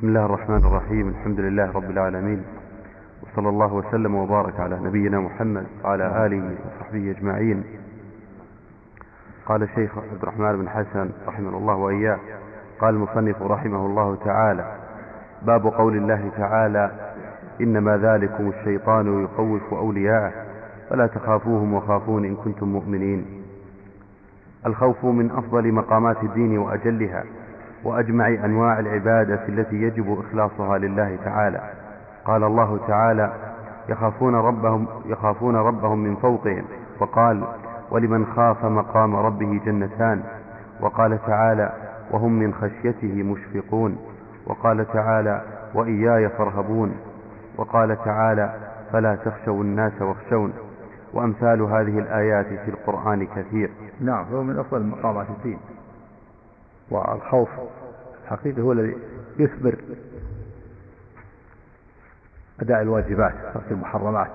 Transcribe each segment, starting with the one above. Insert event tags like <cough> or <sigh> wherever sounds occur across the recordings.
بسم الله الرحمن الرحيم. الحمد لله رب العالمين. وصلى الله وسلم وبارك على نبينا محمد وعلى آله وصحبه أجمعين. قال الشيخ عبد الرحمن بن حسن رحمه الله وإياه قال المصنف رحمه الله تعالى باب قول الله تعالى إنما ذلكم الشيطان يخوف أولياءه فلا تخافوهم وخافون إن كنتم مؤمنين. الخوف من أفضل مقامات الدين وأجلها وأجمع أنواع العبادة التي يجب إخلاصها لله تعالى. قال الله تعالى يخافون ربهم, يخافون ربهم من فوقهم. وقال ولمن خاف مقام ربه جنتان. وقال تعالى وهم من خشيته مشفقون. وقال تعالى وإياي فارهبون. وقال تعالى فلا تخشوا الناس واخشون. وأمثال هذه الآيات في القرآن كثير. نعم هو من أفضل مقامات الدين. والخوف الحقيقي هو الذي يثمر أداء الواجبات ترك المحرمات.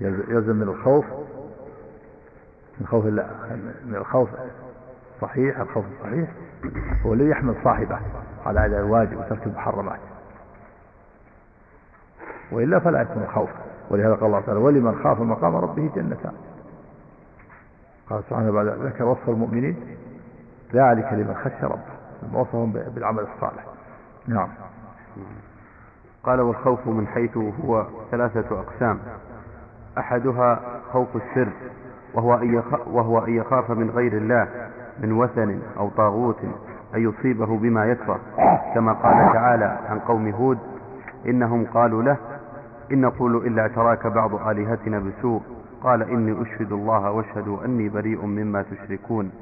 يلزم من الخوف من خوف من الخوف صحيح الخوف الصحيح هو الذي يحمل صاحبه على أداء الواجب وترك المحرمات. وإلا فلا يكون خوف. ولهذا قال الله تعالى ولمن خاف مقام ربه جنتان. قال سبحانه بعد ذكر وصف المؤمنين ذلك لمن خشى ربه. وصفهم بالعمل الصالح. نعم. قال والخوف من حيث هو ثلاثة أقسام. أحدها خوف السر وهو أن وهو أن يخاف من غير الله من وثن أو طاغوت أن يصيبه بما يكره كما قال تعالى عن قوم هود إنهم قالوا له إن نقول إلا اعتراك بعض آلهتنا بسوء. قال إني أشهد الله واشهدوا أني بريء مما تشركون.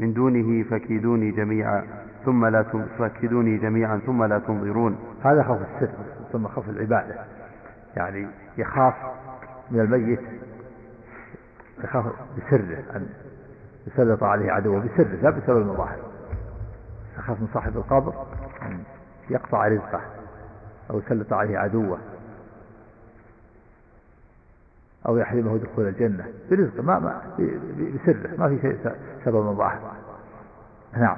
من دونه فكيدوني جميعا ثم لا فكيدوني جميعا ثم لا تنظرون. هذا خوف السر ثم خوف العبادة. يعني يخاف من الميت يخاف بسره أن يسلط عليه عدوه بسره لا بسبب المظاهر. يخاف من صاحب القبر أن يقطع رزقه أو يسلط عليه عدوه. أو يحرمه دخول الجنة. برزقه ما ما بسره ما في شيء سبب ظاهر نعم.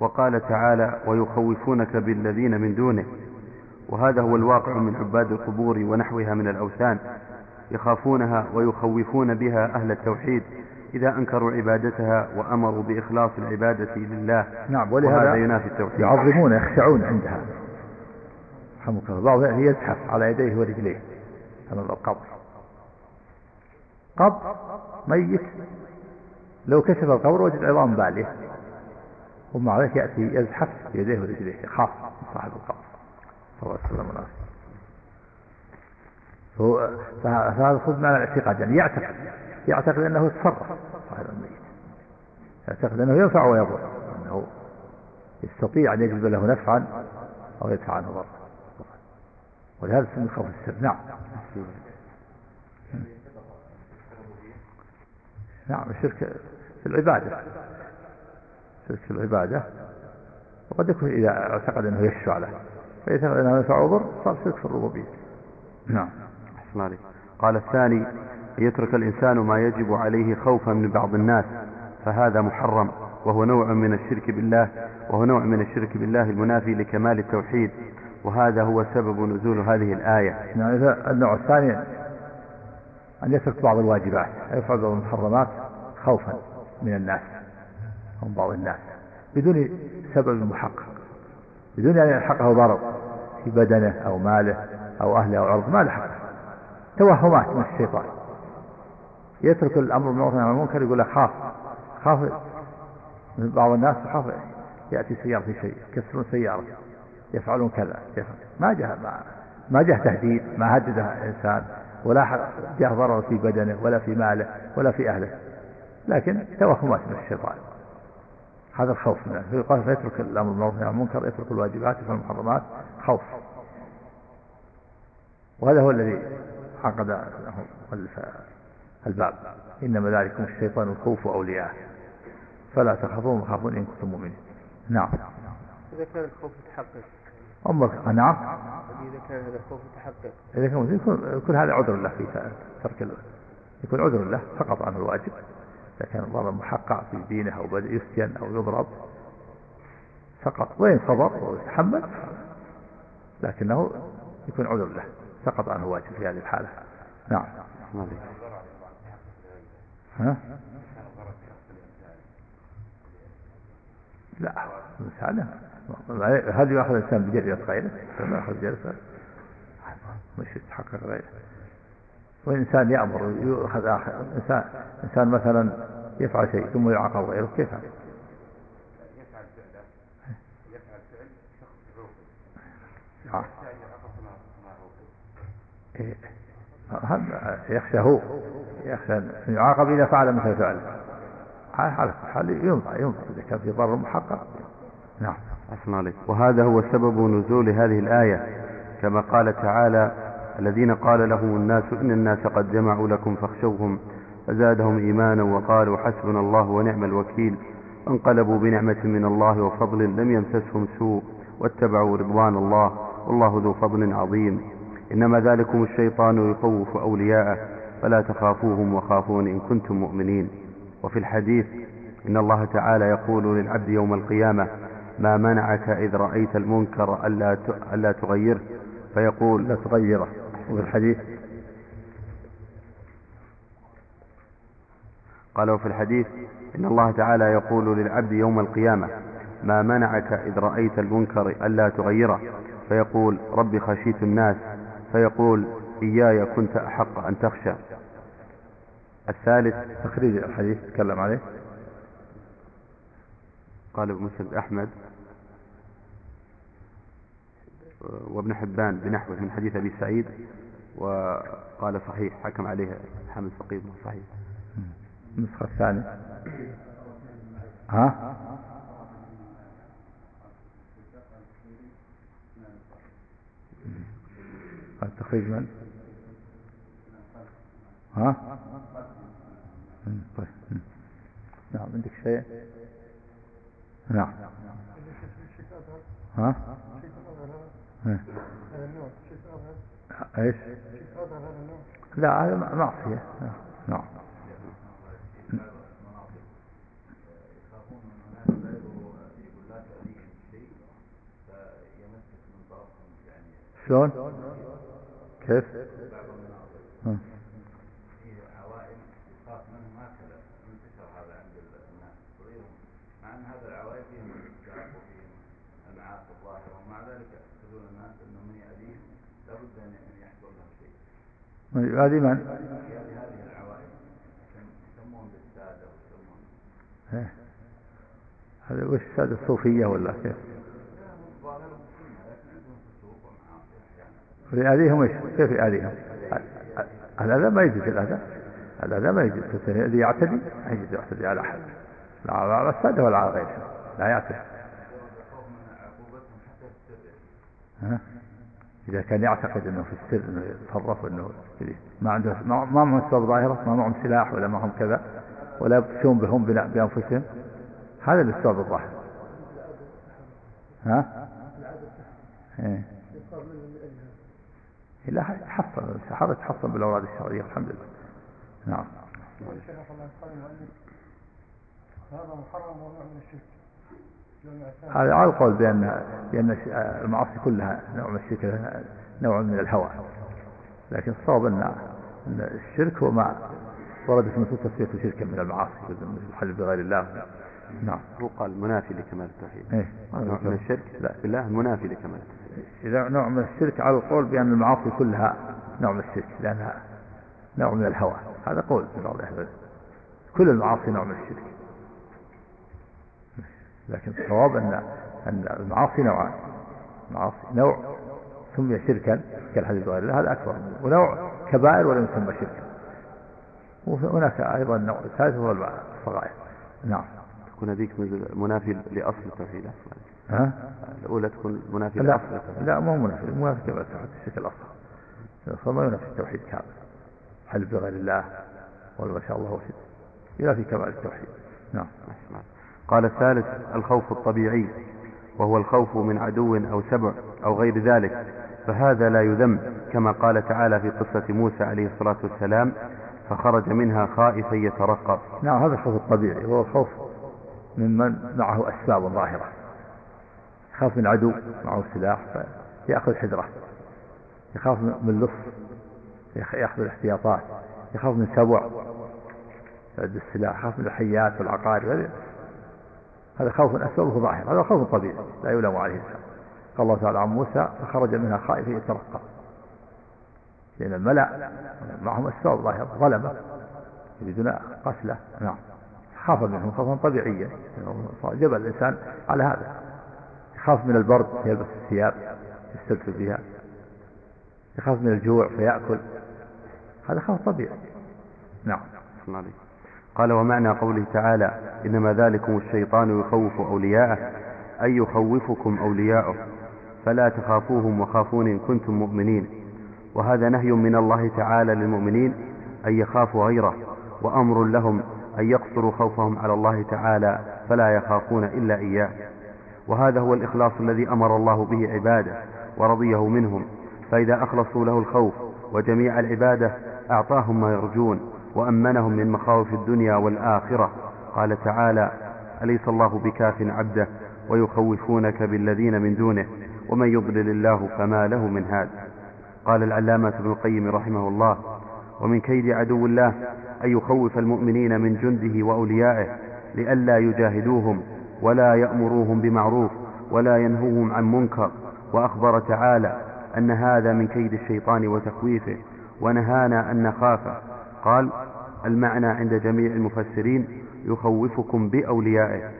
وقال تعالى ويخوفونك بالذين من دونه. وهذا هو الواقع من عباد القبور ونحوها من الأوثان. يخافونها ويخوفون بها أهل التوحيد إذا أنكروا عبادتها وأمروا بإخلاص العبادة لله. نعم ولهذا ينافي التوحيد. يعظمون يخشعون عندها. رحمك الله. بعض يزحف على يديه ورجليه. أمام القبر. قبر ميت. لو كشف القبر وجد عظام بالية. ومع ذلك يأتي يزحف بيديه ورجليه. يخاف صاحب القبر. صلى الله عليه وسلم. هو فهذا خذ معنى الاعتقاد. يعني يعتقد يعتقد أنه يتصرف صاحب الميت. يعتقد أنه ينفع ويضر. أنه يستطيع أن يجلب له نفعا أو يدفع عنه ضرا. ولهذا سمي خوف السر نعم نعم الشرك في العبادة. الشرك في العبادة. وقد يكون إذا اعتقد أنه يشفع له فإذا اعتقد أنه ينفع وضر صار شرك في الربوبية. نعم. أحسن قال الثاني يترك الإنسان ما يجب عليه خوفا من بعض الناس فهذا محرم وهو نوع من الشرك بالله وهو نوع من الشرك بالله المنافي لكمال التوحيد. وهذا هو سبب نزول هذه الآية. نعم النوع الثاني أن يترك بعض الواجبات يفعل بعض المحرمات خوفا من الناس أو بعض الناس بدون سبب محقق بدون أن يلحقه ضرر في بدنه أو ماله أو أهله أو عرضه ما لحقه توهمات من الشيطان. يترك الأمر بالمعروف عن المنكر يقول لك خاف خاف من بعض الناس خاف يأتي سيارة في شيء يكسرون سيارة. يفعلون كذا ما جاء ما, ما جاء تهديد ما هدده إنسان ولا جاء ضرر في بدنه ولا في ماله ولا في أهله. لكن توهمات من الشيطان. هذا الخوف منه فيقال فيترك الأمر بالمعروف والنهي المنكر يترك الواجبات يفعل المحرمات. خوف. وهذا هو الذي عقد له الباب. إنما ذلكم الشيطان الخوف أولياءه فلا تخافون وخافون إن كنتم مؤمنين. نعم. إذا كان الخوف يتحقق. أمر نعم إذا كان هذا الخوف يتحقق إذا كان يكون, يكون هذا عذر له في ترك يكون عذر له فقط عن الواجب. إذا كان الضرر محقق في دينه أو بدء يسجن أو يضرب سقط وإن صبر وتحمل لكنه يكون عذر له سقط عنه واجب في هذه الحالة. نعم. ها؟ لا الإنسان هل يأخذ الإنسان بجرية غيره ما يأخذ جرية مش يتحقق غيره وإنسان يأمر يؤخذ آخر إنسان, إنسان مثلا يفعل شيء ثم يعاقب غيره كيف هذا؟ آه. إيه. يخشى هو يخشى أن يعاقب إذا فعل مثل فعله على حال ينفع ينفع إذا كان في ضرر محقق نعم أحسن عليك. وهذا هو سبب نزول هذه الآية. كما قال تعالى الذين قال لهم الناس إن الناس قد جمعوا لكم فاخشوهم فزادهم إيمانا وقالوا حسبنا الله ونعم الوكيل. انقلبوا بنعمة من الله وفضل لم يمسسهم سوء واتبعوا رضوان الله. والله ذو فضل عظيم. إنما ذلكم الشيطان يخوف أولياءه فلا تخافوهم وخافون إن كنتم مؤمنين. وفي الحديث إن الله تعالى يقول للعبد يوم القيامة ما منعك إذ رأيت المنكر ألا ألا تغيره. فيقول لا تغيره. وفي الحديث قالوا في الحديث إن الله تعالى يقول للعبد يوم القيامة ما منعك إذ رأيت المنكر ألا تغيره. فيقول ربي خشيت الناس. فيقول إياي كنت أحق أن تخشى. الثالث تخريج الحديث تكلم عليه. قال ابن مسلم أحمد وابن حبان بنحوه من حديث أبي سعيد وقال صحيح حكم عليه حامد فقيه صحيح. النسخة الثانية ها؟ التخريج من؟ ها؟ طيب. نعم عندك شيء؟ نعم. ها؟ إيش؟ لا هذا معصية. نعم. شلون؟ كيف؟ هذه من؟ هذه العوائل يسمون بالسادة ويسمون هذا وش السادة الصوفية ولا كيف؟ يأذيهم إيش؟ كيف يأذيهم؟ الأذى ما يجوز الأذى الأذى ما يجوز الذي يعتدي ما يجوز يعتدي على أحد لا على السادة ولا على غيرهم لا يعتدي ها؟ إذا كان يعتقد أنه في السر أنه يتصرف أنه ما عنده ما معهم أسباب ظاهرة ما معهم سلاح ولا معهم كذا ولا يبطشون بهم بأنفسهم هذا الأسباب الظاهرة ها؟ إيه. لا يحصل السحابة تحصل بالأوراد الشرعية الحمد لله نعم هذا محرم ونوع من الشرك هذا على القول بأن بأن المعاصي كلها نوع من الشرك نوع من الهوى. لكن الصواب أن الشرك هو ما وردت النصوص تسميته شركا من المعاصي مثل الحلف بغير الله. نعم. هو قال منافي لكمال التوحيد؟ إيه. نوع من الشرك؟ لا. بالله منافي لكمال التوحيد. إذا نوع من الشرك على القول بأن المعاصي كلها نوع من الشرك لأنها نوع من الهوى. هذا قول في بعض أهل كل المعاصي نوع من الشرك. لكن الصواب أن أن المعاصي نوعان. معاصي نوع سمي شركا كالحديث غير الله هذا أكبر ونوع كبائر ولم يسمى شركا. وهناك أيضا نوع ثالث هو الصغائر نعم. تكون هذيك منافي لأصل التوحيد. ها؟ الأولى تكون منافي لا لأصل لا مو منافي. منافي كما التوحيد الشرك الأصل. ما ينافي التوحيد كامل. حلف بغير الله ولا ما شاء الله وحده ينافي كمال التوحيد. نعم. قال الثالث الخوف الطبيعي وهو الخوف من عدو أو سبع أو غير ذلك فهذا لا يذم كما قال تعالى في قصة موسى عليه الصلاة والسلام فخرج منها خائفا يترقب نعم هذا الخوف الطبيعي هو الخوف ممن معه أسباب ظاهرة. يخاف من عدو معه سلاح فيأخذ حذرة. يخاف من لص يأخذ الاحتياطات. يخاف من سبع السلاح. يخاف من الحيات والعقارب. هذا خوف أسبابه ظاهر. هذا خوف طبيعي لا يلام عليه الإنسان قال الله تعالى عن موسى فخرج منها خائفا يترقب. لأن الملأ معهم أسباب ظاهرة ظلمة يريدون قتله. نعم. خاف منهم خوفا طبيعيا. جبل الإنسان على هذا. يخاف من البرد فيلبس الثياب يستلفل بها. يخاف من الجوع فيأكل. هذا خوف طبيعي. نعم. قال ومعنى قوله تعالى إنما ذلكم الشيطان يخوف أولياءه أي يخوفكم أولياءه فلا تخافوهم وخافون إن كنتم مؤمنين. وهذا نهي من الله تعالى للمؤمنين أن يخافوا غيره وأمر لهم أن يقصروا خوفهم على الله تعالى فلا يخافون إلا إياه. وهذا هو الإخلاص الذي أمر الله به عباده ورضيه منهم فإذا أخلصوا له الخوف وجميع العبادة أعطاهم ما يرجون. وأمنهم من مخاوف الدنيا والآخرة. قال تعالى أليس الله بكاف عبده ويخوفونك بالذين من دونه ومن يضلل الله فما له من هاد؟ قال العلامة ابن القيم رحمه الله ومن كيد عدو الله أن يخوف المؤمنين من جنده وأوليائه لئلا يجاهدوهم ولا يأمروهم بمعروف ولا ينهوهم عن منكر. وأخبر تعالى أن هذا من كيد الشيطان وتخويفه ونهانا أن نخافه. قال المعنى عند جميع المفسرين يخوفكم بأوليائه.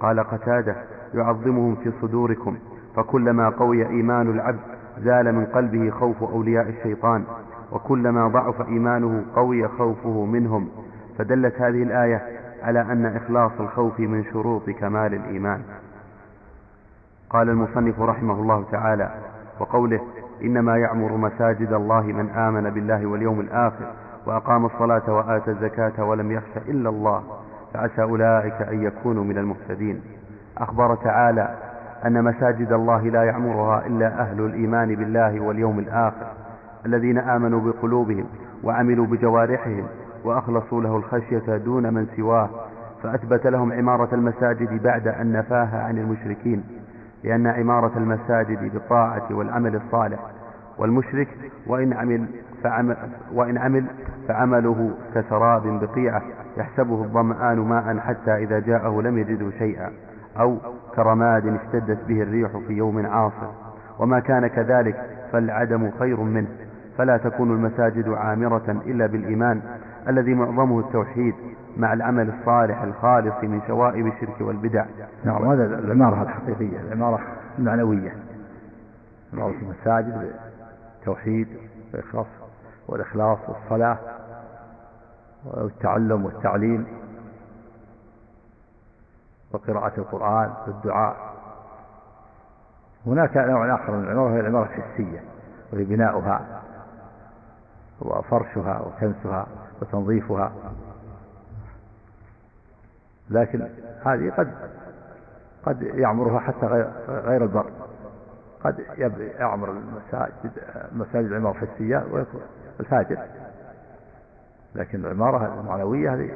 قال قتادة يعظمهم في صدوركم. فكلما قوي إيمان العبد زال من قلبه خوف أولياء الشيطان. وكلما ضعف إيمانه قوي خوفه منهم. فدلت هذه الآية على أن إخلاص الخوف من شروط كمال الإيمان. قال المصنف رحمه الله تعالى وقوله إنما يعمر مساجد الله من آمن بالله واليوم الآخر. وأقام الصلاة وآتى الزكاة ولم يخش إلا الله فعسى أولئك أن يكونوا من المهتدين. أخبر تعالى أن مساجد الله لا يعمرها إلا أهل الإيمان بالله واليوم الآخر الذين آمنوا بقلوبهم وعملوا بجوارحهم وأخلصوا له الخشية دون من سواه فأثبت لهم عمارة المساجد بعد أن نفاها عن المشركين لأن عمارة المساجد بالطاعة والعمل الصالح والمشرك وإن عمل فعمل وإن عمل فعمله كسراب بقيعة يحسبه الظمآن ماء حتى إذا جاءه لم يجده شيئا أو كرماد اشتدت به الريح في يوم عاصف. وما كان كذلك فالعدم خير منه. فلا تكون المساجد عامرة إلا بالإيمان الذي معظمه التوحيد مع العمل الصالح الخالص من شوائب الشرك والبدع. نعم هذا العمارة الحقيقية العمارة المعنوية. عمارة المساجد بالتوحيد والإخلاص والإخلاص والصلاة والتعلم والتعليم وقراءة القرآن والدعاء. هناك نوع آخر من العمارة هي العمارة الحسية وهي بناؤها وفرشها وكنسها وتنظيفها. لكن هذه قد قد يعمرها حتى غير, البر. قد يعمر المساجد مساجد العمارة الحسية ويكون الفاجر. لكن العمارة المعنوية هذه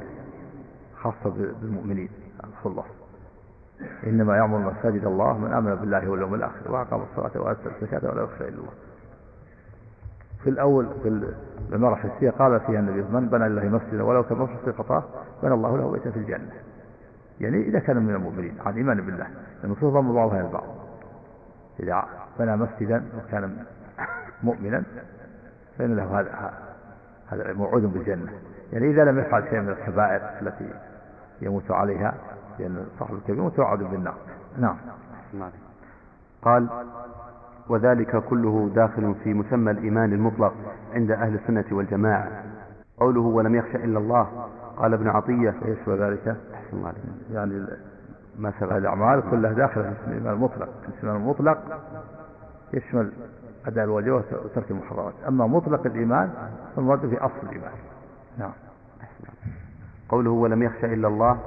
خاصة بالمؤمنين الخلص إنما يعمر مساجد الله من آمن بالله واليوم الآخر وأقام الصلاة وآتى الزكاة ولا يخشى إلا الله. في الأول في العمارة الحسية قال فيها النبي من بنى لله مسجدا ولو كان في قطاه بنى الله له بيتا في الجنة. يعني إذا كان من المؤمنين عن إيمان بالله النصوص ضم بعضها البعض إذا بنى مسجدا وكان مؤمنا فإن له هذا هذا موعود بالجنة. يعني إذا لم يفعل شيء من الكبائر التي يموت عليها لأن صاحب الكبير متوعد بالنار. نعم. قال وذلك كله داخل في مسمى الإيمان المطلق عند أهل السنة والجماعة. قوله ولم يخشى إلا الله قال ابن عطية يشمل ذلك يعني ما سبق. الأعمال كلها داخلة في الإيمان المطلق. الإيمان المطلق يشمل أداء الواجبات وترك المحرمات. أما مطلق الإيمان فالمراد في أصل الإيمان. نعم. قوله ولم يخشى إلا الله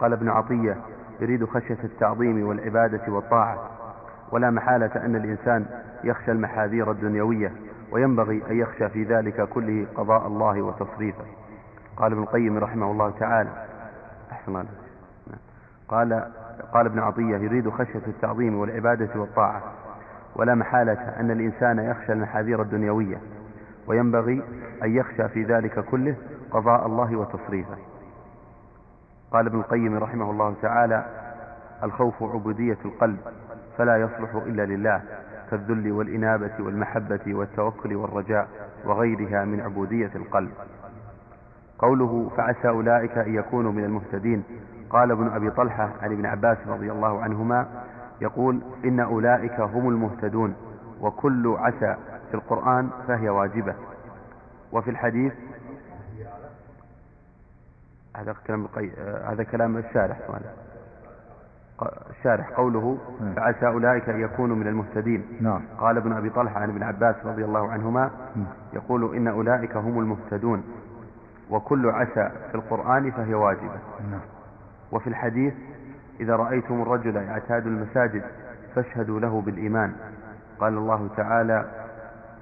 قال ابن عطية يريد خشية التعظيم والعبادة والطاعة. ولا محالة أن الإنسان يخشى المحاذير الدنيوية وينبغي أن يخشى في ذلك كله قضاء الله وتصريفه. قال ابن القيم رحمه الله تعالى أحسن الله قال قال ابن عطية يريد خشية التعظيم والعبادة والطاعة. ولا محالة أن الإنسان يخشى المحاذير الدنيوية وينبغي أن يخشى في ذلك كله قضاء الله وتصريفه. قال ابن القيم رحمه الله تعالى الخوف عبودية القلب فلا يصلح إلا لله كالذل والإنابة والمحبة والتوكل والرجاء وغيرها من عبودية القلب. قوله فعسى أولئك أن يكونوا من المهتدين. قال ابن أبي طلحة عن ابن عباس رضي الله عنهما يقول إن أولئك هم المهتدون وكل عسى في القرآن فهي واجبة. وفي الحديث هذا كلام القي... هذا كلام الشارح الشارح قوله. فعسى أولئك أن يكونوا من المهتدين. نعم. قال ابن أبي طلحة عن ابن عباس رضي الله عنهما. يقول إن أولئك هم المهتدون وكل عسى في القرآن فهي واجبة. نعم. وفي الحديث إذا رأيتم الرجل يعتاد المساجد فاشهدوا له بالإيمان. قال الله تعالى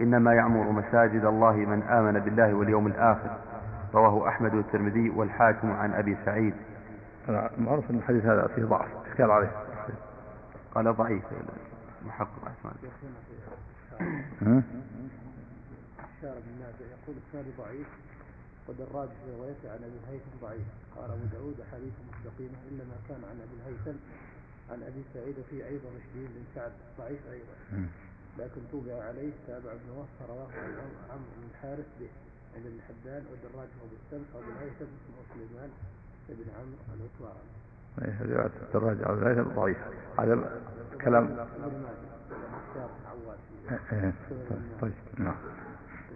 إنما يعمر مساجد الله من آمن بالله واليوم الآخر. رواه أحمد والترمذي والحاكم عن أبي سعيد. أنا معروف أن الحديث هذا فيه ضعف إشكال عليه. قال ضعيف محقق أحسن يقول الثاني ضعيف. ودراج في روايته عن أبي الهيثم ضعيف. قال أبو داود حديث مستقيمه انما كان عن أبي الهيثم عن أبي سعيد وفيه أيضا رشدين بن سعد ضعيف أيضا. لكن طبع عليه تابع ابن وهب فرواه عن عمرو بن الحارث به عند ابن حبان والدراج هو بالسلف وابو الهيثم اسمه سليمان بن عمرو العتواري إيه، رواية الدراج على الهيثم ضعيف. هذا كلام ابن ماجه مختار بن عواد. إيه، طيب. نعم.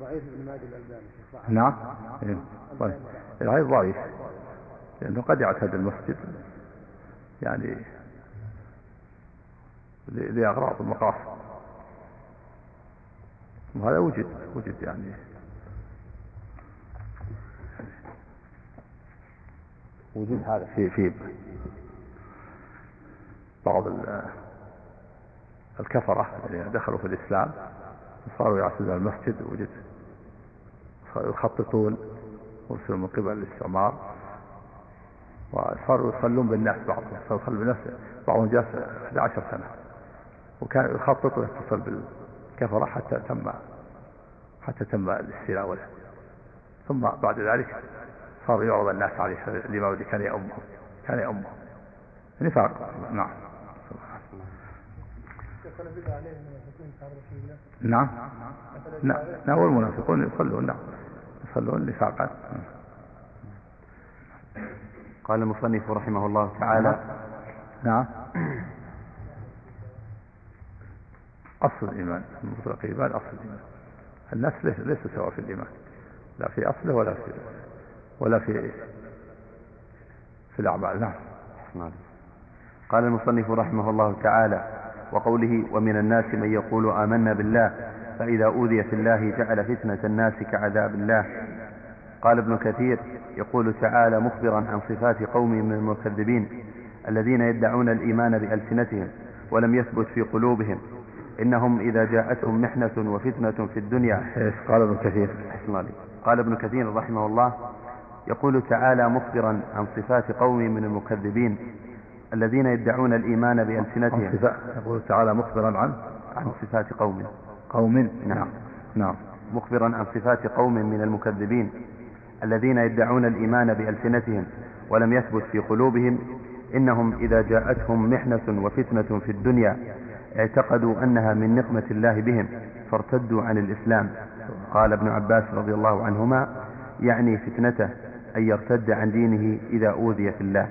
ضعيف ابن ماجه ضعف. نعم. إيه، طيب. العيب ضعيف. لأنه قد يعتاد المسجد. يعني لأغراض المقاصد. وهذا وجد. وجد يعني. وجود هذا في في بعض ال- الكفرة الذين دخلوا في الإسلام. صاروا يعتدون المسجد. وجد يخططون وصلوا من قبل الاستعمار. وصاروا يصلون بالناس بعضهم صاروا يصلون بالناس بعضهم جالس 11 سنة. وكان يخطط ويتصل بالكفرة حتى تم حتى تم الاستيلاء وله ثم بعد ذلك صار يعرض الناس عليه الإمام الذي كان يأمهم كان يأمهم. نفاق. نعم شيخ أنا بدأ عليه انما تكون تعرض في الله نعم. نعم نعم والمنافقون يصلون نعم. يصلون نفاقا قال المصنف رحمه الله تعالى نعم. أصل الإيمان مطلق الإيمان أصل الإيمان. الناس ليس ليس سواء في الإيمان. لا في أصله ولا في ولا في في الأعمال. نعم. نعم. قال المصنف رحمه الله تعالى وقوله ومن الناس من يقول آمنا بالله فإذا أوذي في الله جعل فتنة الناس كعذاب الله. قال ابن كثير يقول تعالى مخبرا عن صفات قوم من المكذبين الذين يدعون الإيمان بألسنتهم ولم يثبت في قلوبهم. إنهم إذا جاءتهم محنة وفتنة في الدنيا. قال ابن كثير. أحسن الله. عليك. قال ابن كثير رحمه الله يقول تعالى مخبرا عن صفات قوم من المكذبين الذين يدعون الإيمان بألسنتهم. يقول تعالى مخبرا عن؟ عن صفات قوم. قوم. نعم. نعم. مخبرا عن صفات قوم من المكذبين الذين يدعون الإيمان بألسنتهم ولم يثبت في قلوبهم إنهم إذا جاءتهم محنة وفتنة في الدنيا اعتقدوا أنها من نقمة الله بهم فارتدوا عن الإسلام. قال ابن عباس رضي الله عنهما يعني فتنته أن يرتد عن دينه إذا أوذي في الله.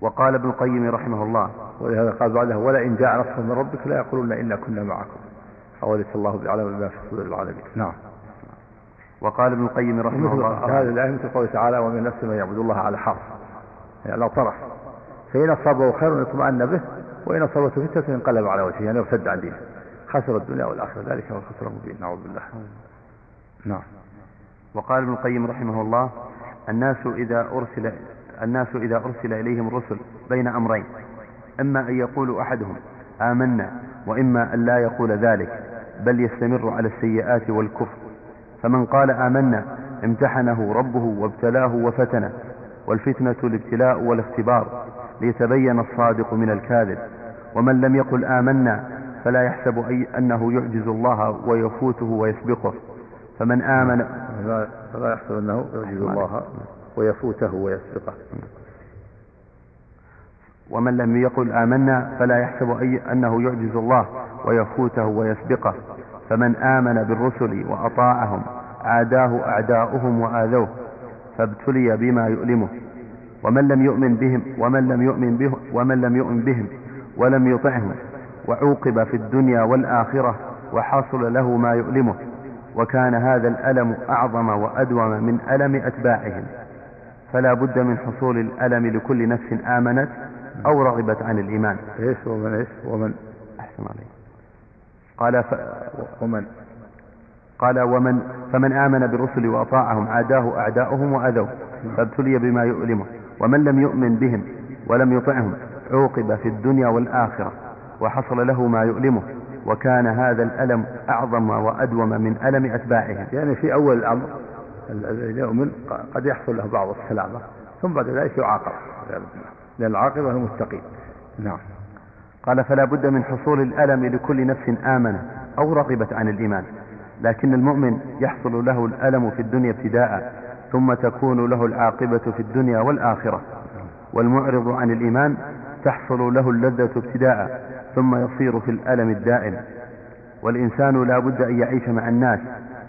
وقال ابن القيم رحمه الله ولهذا قال بعدها ولئن جاء نصر من ربك لا يقولون إنا كنا معكم. أوليس الله بعلم بما في صدور العالمين. نعم. وقال ابن القيم رحمه الله هذه الآية مثل قوله تعالى ومن نفس من يعبد الله على حرف. يعني لو طرف. فإن أصابه خير اطمأن به وإن أصابته فتنة انقلب على وجهه يعني ارتد عن دينه. خسر الدنيا والآخرة ذلك هو الخسر المبين نعوذ بالله. نعم. وقال ابن القيم رحمه الله الناس إذا أرسل الناس إذا أرسل إليهم الرسل بين أمرين. إما أن يقول أحدهم آمنا وإما أن لا يقول ذلك بل يستمر على السيئات والكفر. فمن قال آمنا امتحنه ربه وابتلاه وفتنه. والفتنة الابتلاء والاختبار ليتبين الصادق من الكاذب. ومن لم يقل آمنا فلا يحسب أي أنه يعجز الله ويفوته ويسبقه. فمن آمن فلا يحسب أنه يعجز الله. ويفوته ويسبقه. ومن لم يقل آمنا فلا يحسب أي أنه يعجز الله ويفوته ويسبقه. فمن آمن بالرسل وأطاعهم عاداه أعداؤهم وآذوه فابتلي بما يؤلمه. ومن لم يؤمن بهم ومن لم يؤمن بهم ومن لم يؤمن بهم ولم يطعهم وعوقب في الدنيا والآخرة وحصل له ما يؤلمه. وكان هذا الألم أعظم وأدوم من ألم أتباعهم. فلا بد من حصول الألم لكل نفس آمنت أو رغبت عن الإيمان. إيش ومن إيش ومن؟ أحسن عليك. قال ف... ومن؟ قال ومن فمن آمن بالرسل وأطاعهم عاداه أعداؤهم وأذوه فابتلي بما يؤلمه ومن لم يؤمن بهم ولم يطعهم عوقب في الدنيا والآخرة وحصل له ما يؤلمه وكان هذا الألم أعظم وأدوم من ألم أتباعهم. يعني في أول الأمر الذي يؤمن قد يحصل له بعض السلامة ثم بعد ذلك يعاقب لأن العاقبة المتقين نعم. قال فلا بد من حصول الألم لكل نفس آمنت أو رغبت عن الإيمان. لكن المؤمن يحصل له الألم في الدنيا ابتداء ثم تكون له العاقبة في الدنيا والآخرة. والمعرض عن الإيمان تحصل له اللذة ابتداء ثم يصير في الألم الدائم. والإنسان لا بد أن يعيش مع الناس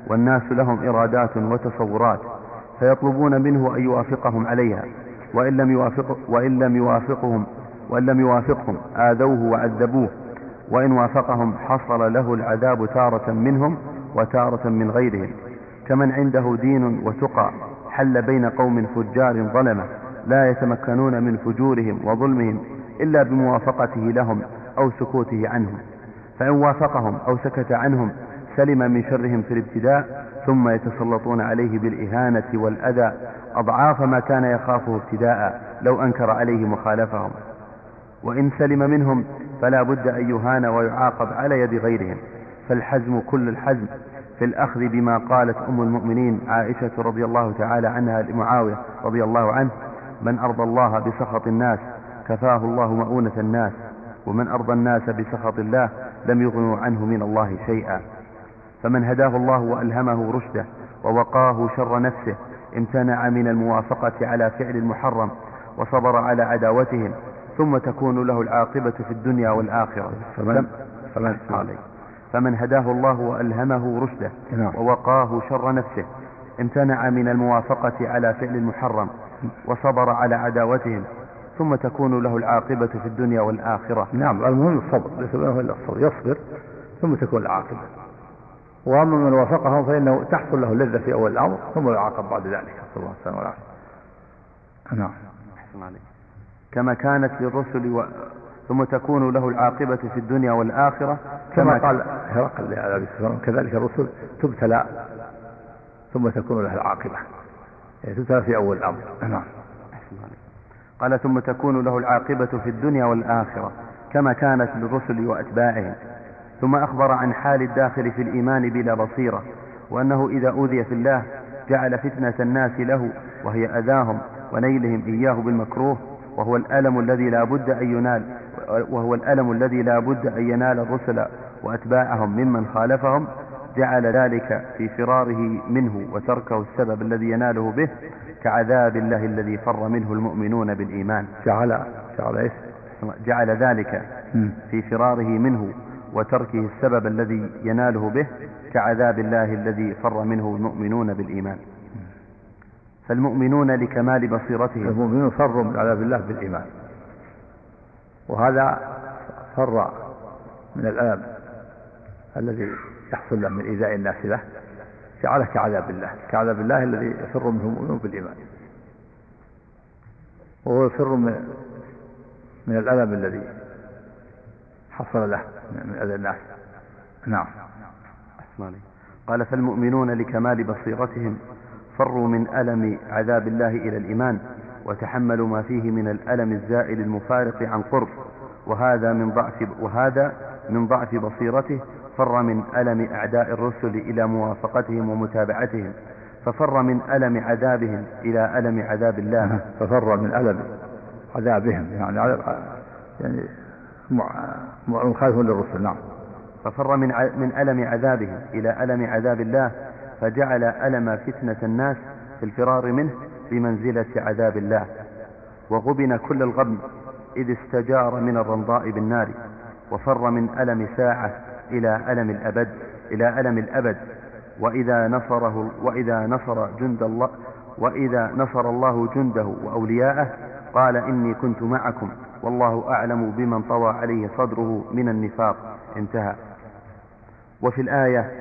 والناس لهم إرادات وتصورات فيطلبون منه أن يوافقهم عليها وإن لم, يوافق وإن لم يوافقهم وإن لم يوافقهم آذوه وعذبوه. وإن وافقهم حصل له العذاب تارة منهم وتارة من غيرهم. كمن عنده دين وتقى حل بين قوم فجار ظلمة لا يتمكنون من فجورهم وظلمهم إلا بموافقته لهم أو سكوته عنهم. فإن وافقهم أو سكت عنهم سلم من شرهم في الابتداء ثم يتسلطون عليه بالإهانة والأذى أضعاف ما كان يخافه ابتداء لو أنكر عليه مخالفهم. وإن سلم منهم فلا بد أن يهان ويعاقب على يد غيرهم. فالحزم كل الحزم. في الأخذ بما قالت أم المؤمنين عائشة رضي الله تعالى عنها لمعاوية رضي الله عنه من أرضى الله بسخط الناس كفاه الله مؤونة الناس ومن أرضى الناس بسخط الله لم يغنوا عنه من الله شيئا. فمن هداه الله وألهمه رشده ووقاه شر نفسه امتنع من الموافقة على فعل المحرم وصبر على عداوتهم ثم تكون له العاقبة في الدنيا والآخرة. فمن, فمن, عليه فمن هداه الله وألهمه رشده نعم. ووقاه شر نفسه امتنع من الموافقة على فعل المحرم وصبر على عداوتهم ثم تكون له العاقبة في الدنيا والآخرة. نعم المهم الصبر ليس له إلا الصبر يصبر ثم تكون العاقبة. وأما من وافقهم فإنه تحصل له اللذة في أول الأمر ثم يعاقب بعد ذلك. نسأل الله السلامة والعافية نعم. أحسن عليك. كما كانت للرسل و... ثم تكون له العاقبة في الدنيا والآخرة كما, كما قال هرقل لأبي سفيان كذلك الرسل تبتلى ثم تكون له العاقبة. يعني تبتلى في أول الأمر. نعم. قال ثم تكون له العاقبة في الدنيا والآخرة كما كانت للرسل وأتباعهم. ثم أخبر عن حال الداخل في الإيمان بلا بصيرة وأنه إذا أوذي في الله جعل فتنة الناس له وهي أذاهم ونيلهم إياه بالمكروه وهو الألم الذي لا بد أن ينال وهو الألم الذي لا بد أن ينال الرسل وأتباعهم ممن خالفهم جعل ذلك في فراره منه وتركه السبب الذي يناله به كعذاب الله الذي فر منه المؤمنون بالإيمان. جعل جعل جعل ذلك في فراره منه وتركه السبب الذي يناله به كعذاب الله الذي فر منه المؤمنون بالإيمان. فالمؤمنون لكمال بصيرتهم. المؤمنون فروا من عذاب الله بالإيمان. وهذا فر من الألم الذي يحصل له من إيذاء الناس له جعله كعذاب الله كعذاب الله الذي يفر منه المؤمنون بالإيمان. وهو يفر من من الألم الذي حصل له. من أذى الناس نعم. قال فالمؤمنون لكمال بصيرتهم فروا من ألم عذاب الله إلى الإيمان وتحملوا ما فيه من الألم الزائل المفارق عن قرب. وهذا من ضعف وهذا من ضعف بصيرته فر من ألم أعداء الرسل إلى موافقتهم ومتابعتهم. ففر من ألم عذابهم إلى ألم عذاب الله. <laughs> ففر من ألم عذابهم يعني يعني مخالف للرسل نعم. ففر من من ألم عذابهم إلى ألم عذاب الله فجعل ألم فتنة الناس في الفرار منه بمنزلة عذاب الله. وغبن كل الغبن إذ استجار من الرمضاء بالنار وفر من ألم ساعة إلى ألم الأبد إلى ألم الأبد. وإذا نصره وإذا نصر جند الله وإذا نصر الله جنده وأولياءه قال إني كنت معكم. والله أعلم بمن طوى عليه صدره من النفاق. انتهى. وفي الآية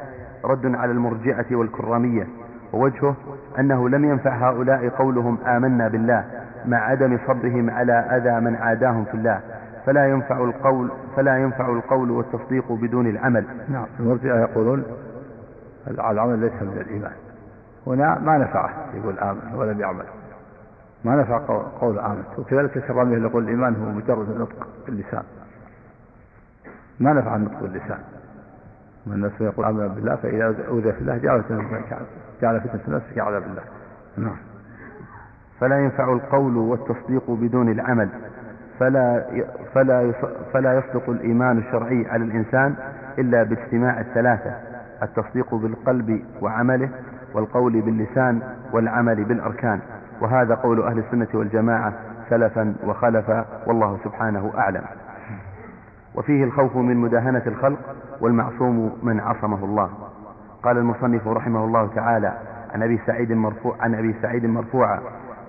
رد على المرجئة والكرامية ووجهه أنه لم ينفع هؤلاء قولهم آمنا بالله مع عدم صبرهم على أذى من عاداهم في الله. فلا ينفع القول فلا ينفع القول والتصديق بدون العمل. نعم. المرجئة يقولون العمل ليس من الإيمان. هنا ما نفعه يقول آمن ولم يعمل. ما نفع قول آمن وكذلك الكرامية يقول الإيمان هو مجرد النطق باللسان ما نفع النطق باللسان والناس يقول آمن بالله فإذا أوذي في الله جعل جعل فتنة الناس كعذاب الله. نعم. فلا ينفع القول والتصديق بدون العمل. فلا فلا فلا يصدق الإيمان الشرعي على الإنسان إلا باجتماع الثلاثة. التصديق بالقلب وعمله والقول باللسان والعمل بالأركان. وهذا قول أهل السنة والجماعة سلفا وخلفا والله سبحانه أعلم. وفيه الخوف من مداهنة الخلق والمعصوم من عصمه الله. قال المصنف رحمه الله تعالى عن أبي سعيد مرفوع عن أبي سعيد مرفوعا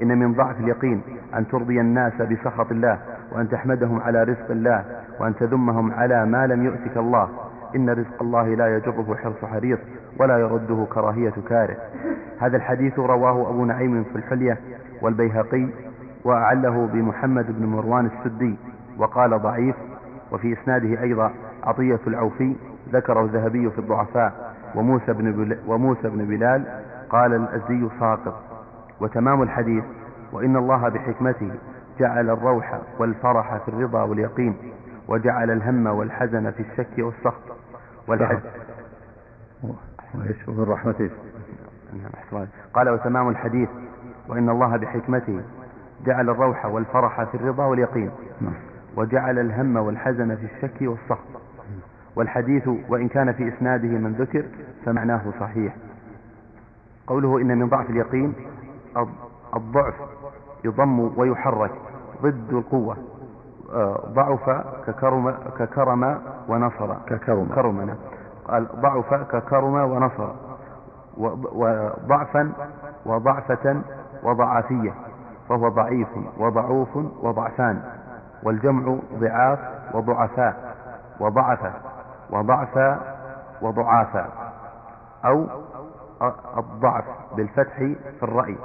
إن من ضعف اليقين أن ترضي الناس بسخط الله وأن تحمدهم على رزق الله وأن تذمهم على ما لم يؤتك الله إن رزق الله لا يجره حرص حريص ولا يرده كراهية كاره. هذا الحديث رواه أبو نعيم في الحلية والبيهقي وأعله بمحمد بن مروان السدي وقال ضعيف وفي إسناده أيضا عطية العوفي ذكره الذهبي في الضعفاء وموسى بن, وموسى بن بلال قال الأزدي ساقط. وتمام الحديث وإن الله بحكمته جعل الروح والفرح في الرضا واليقين وجعل الهم والحزن في الشك والسخط. والحزن ومن رحمته قال وتمام الحديث وإن الله بحكمته جعل الروح والفرح في الرضا واليقين نعم. وجعل الهم والحزن في الشك والسخط. والحديث وإن كان في إسناده من ذكر فمعناه صحيح. قوله إن من ضعف اليقين الضعف يضم ويحرك ضد القوة. ضعف ككرم ككرم ونصر. ككرم. كرمنا قال ضعف ككرم ونصر. وضعفا وضعفة وضعافية. فهو ضعيف وضعوف وضعفان. والجمع ضعاف وضعفاء. وضعف وضعف وضعافا. أو الضعف بالفتح في الرأي.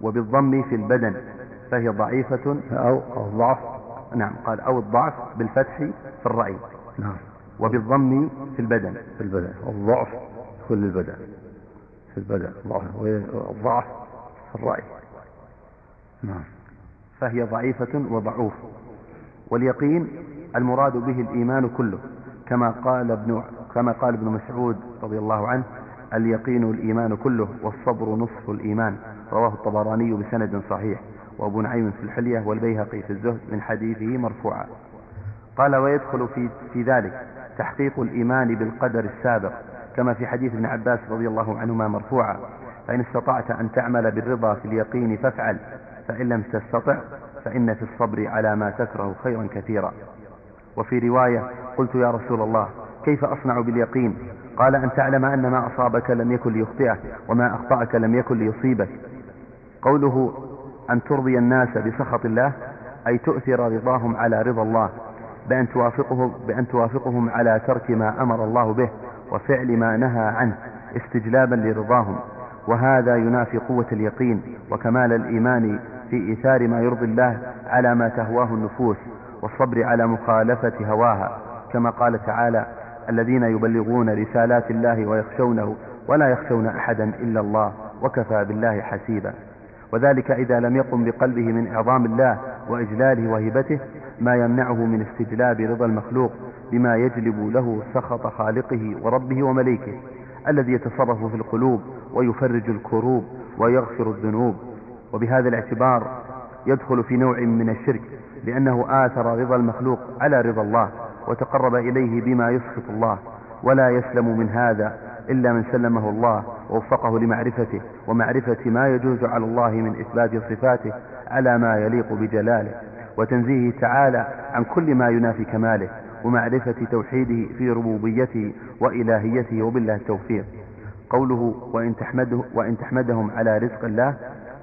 وبالضم في البدن. فهي ضعيفة أو الضعف نعم قال أو الضعف بالفتح في الرأي. نعم. وبالضم في البدن. في البدن. الضعف كل البدن. في البدن. الضعف. في الرأي. نعم. فهي ضعيفة وضعوف. واليقين المراد به الإيمان كله. كما قال ابن كما قال ابن مسعود رضي الله عنه اليقين الإيمان كله والصبر نصف الإيمان. رواه الطبراني بسند صحيح. وأبو نعيم في الحلية والبيهقي في الزهد من حديثه مرفوعا. قال ويدخل في, في ذلك تحقيق الإيمان بالقدر السابق كما في حديث ابن عباس رضي الله عنهما مرفوعا فإن استطعت أن تعمل بالرضا في اليقين فافعل فإن لم تستطع فإن في الصبر على ما تكره خيرا كثيرا. وفي رواية قلت يا رسول الله كيف أصنع باليقين؟ قال أن تعلم أن ما أصابك لم يكن ليخطئك وما أخطأك لم يكن ليصيبك. قوله أن ترضي الناس بسخط الله أي تؤثر رضاهم على رضا الله بأن توافقهم, بأن توافقهم على ترك ما أمر الله به وفعل ما نهى عنه استجلابا لرضاهم. وهذا ينافي قوة اليقين وكمال الإيمان في إيثار ما يرضي الله على ما تهواه النفوس والصبر على مخالفة هواها. كما قال تعالى الذين يبلغون رسالات الله ويخشونه ولا يخشون أحدا إلا الله وكفى بالله حسيبا. وذلك إذا لم يقم بقلبه من إعظام الله وإجلاله وهبته ما يمنعه من استجلاب رضا المخلوق بما يجلب له سخط خالقه وربه ومليكه الذي يتصرف في القلوب ويفرج الكروب ويغفر الذنوب. وبهذا الاعتبار يدخل في نوع من الشرك لأنه آثر رضا المخلوق على رضا الله وتقرب إليه بما يسخط الله. ولا يسلم من هذا إلا من سلمه الله ووفقه لمعرفته ومعرفة ما يجوز على الله من إثبات صفاته على ما يليق بجلاله وتنزيهه تعالى عن كل ما ينافي كماله ومعرفة توحيده في ربوبيته وإلهيته وبالله التوفيق. قوله وإن, تحمده وإن تحمدهم على رزق الله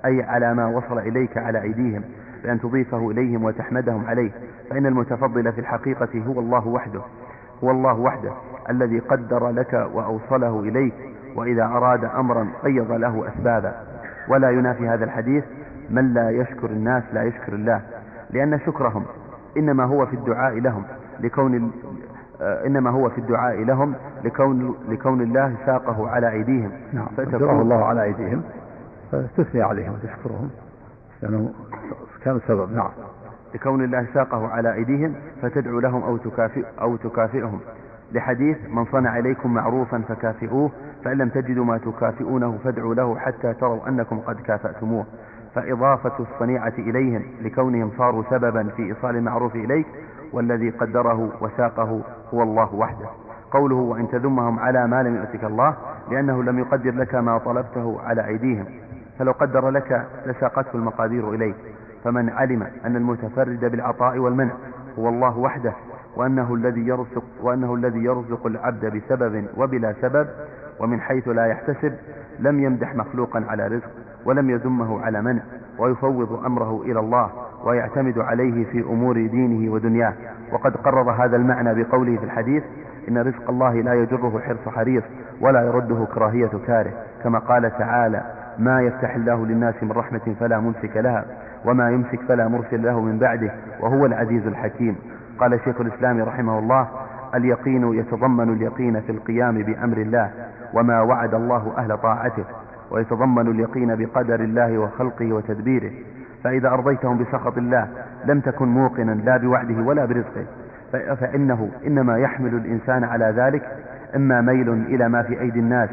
أي على ما وصل إليك على أيديهم بأن تضيفه إليهم وتحمدهم عليه فإن المتفضل في الحقيقة هو الله وحده هو الله وحده. الذي قدر لك وأوصله إليك وإذا أراد أمرا قيض له أسبابا. ولا ينافي هذا الحديث من لا يشكر الناس لا يشكر الله. لأن شكرهم إنما هو في الدعاء لهم لكون آه، إنما هو في الدعاء لهم لكون لكون الله ساقه على أيديهم. نعم الله على أيديهم فتثني عليهم وتشكرهم لأنه كان سبب. نعم. لكون الله ساقه على أيديهم فتدعو لهم أو تكافئ أو تكافئهم. لحديث من صنع إليكم معروفا فكافئوه فإن لم تجدوا ما تكافئونه فادعوا له حتى تروا أنكم قد كافأتموه. فإضافة الصنيعة إليهم لكونهم صاروا سببا في إيصال المعروف إليك والذي قدره وساقه هو الله وحده. قوله وإن تذمهم على ما لم يؤتك الله لأنه لم يقدر لك ما طلبته على أيديهم. فلو قدر لك لساقته المقادير إليك. فمن علم أن المتفرد بالعطاء والمنع هو الله وحده. وأنه الذي يرزق وأنه الذي يرزق العبد بسبب وبلا سبب ومن حيث لا يحتسب لم يمدح مخلوقا على رزق ولم يذمه على منع ويفوض أمره إلى الله ويعتمد عليه في أمور دينه ودنياه. وقد قرر هذا المعنى بقوله في الحديث إن رزق الله لا يجره حرص حريص ولا يرده كراهية كاره. كما قال تعالى ما يفتح الله للناس من رحمة فلا ممسك لها وما يمسك فلا مرسل له من بعده وهو العزيز الحكيم. قال شيخ الإسلام رحمه الله اليقين يتضمن اليقين في القيام بأمر الله وما وعد الله أهل طاعته ويتضمن اليقين بقدر الله وخلقه وتدبيره فإذا أرضيتهم بسخط الله لم تكن موقنا لا بوعده ولا برزقه فإنه إنما يحمل الإنسان على ذلك إما ميل إلى ما في أيدي الناس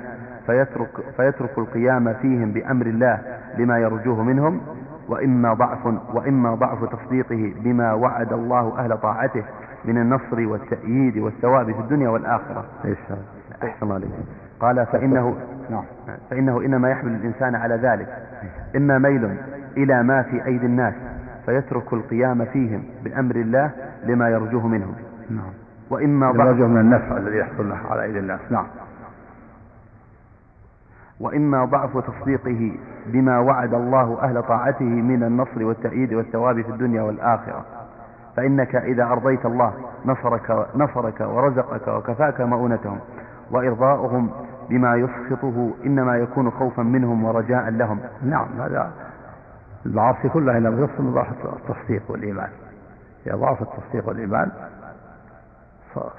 فيترك, فيترك القيام فيهم بأمر الله لما يرجوه منهم وإما ضعف وإما ضعف تصديقه بما وعد الله أهل طاعته من النصر والتأييد والثواب في الدنيا والآخرة. أحسن عليك. قال فإنه نعم. فإنه إنما يحمل الإنسان على ذلك. إما ميل إلى ما في أيدي الناس فيترك القيام فيهم بأمر الله لما يرجوه منهم. نعم. وإما ضعف من النفع الذي يحصل على أيدي الناس. نعم. وإما ضعف تصديقه بما وعد الله أهل طاعته من النصر والتأييد والثواب في الدنيا والآخرة. فإنك إذا أرضيت الله نصرك, نصرك ورزقك وكفاك مؤونتهم وإرضاؤهم بما يسخطه إنما يكون خوفا منهم ورجاء لهم. نعم هذا المعاصي كلها إنما تصل من ضعف التصديق والإيمان. إذا ضعف التصديق والإيمان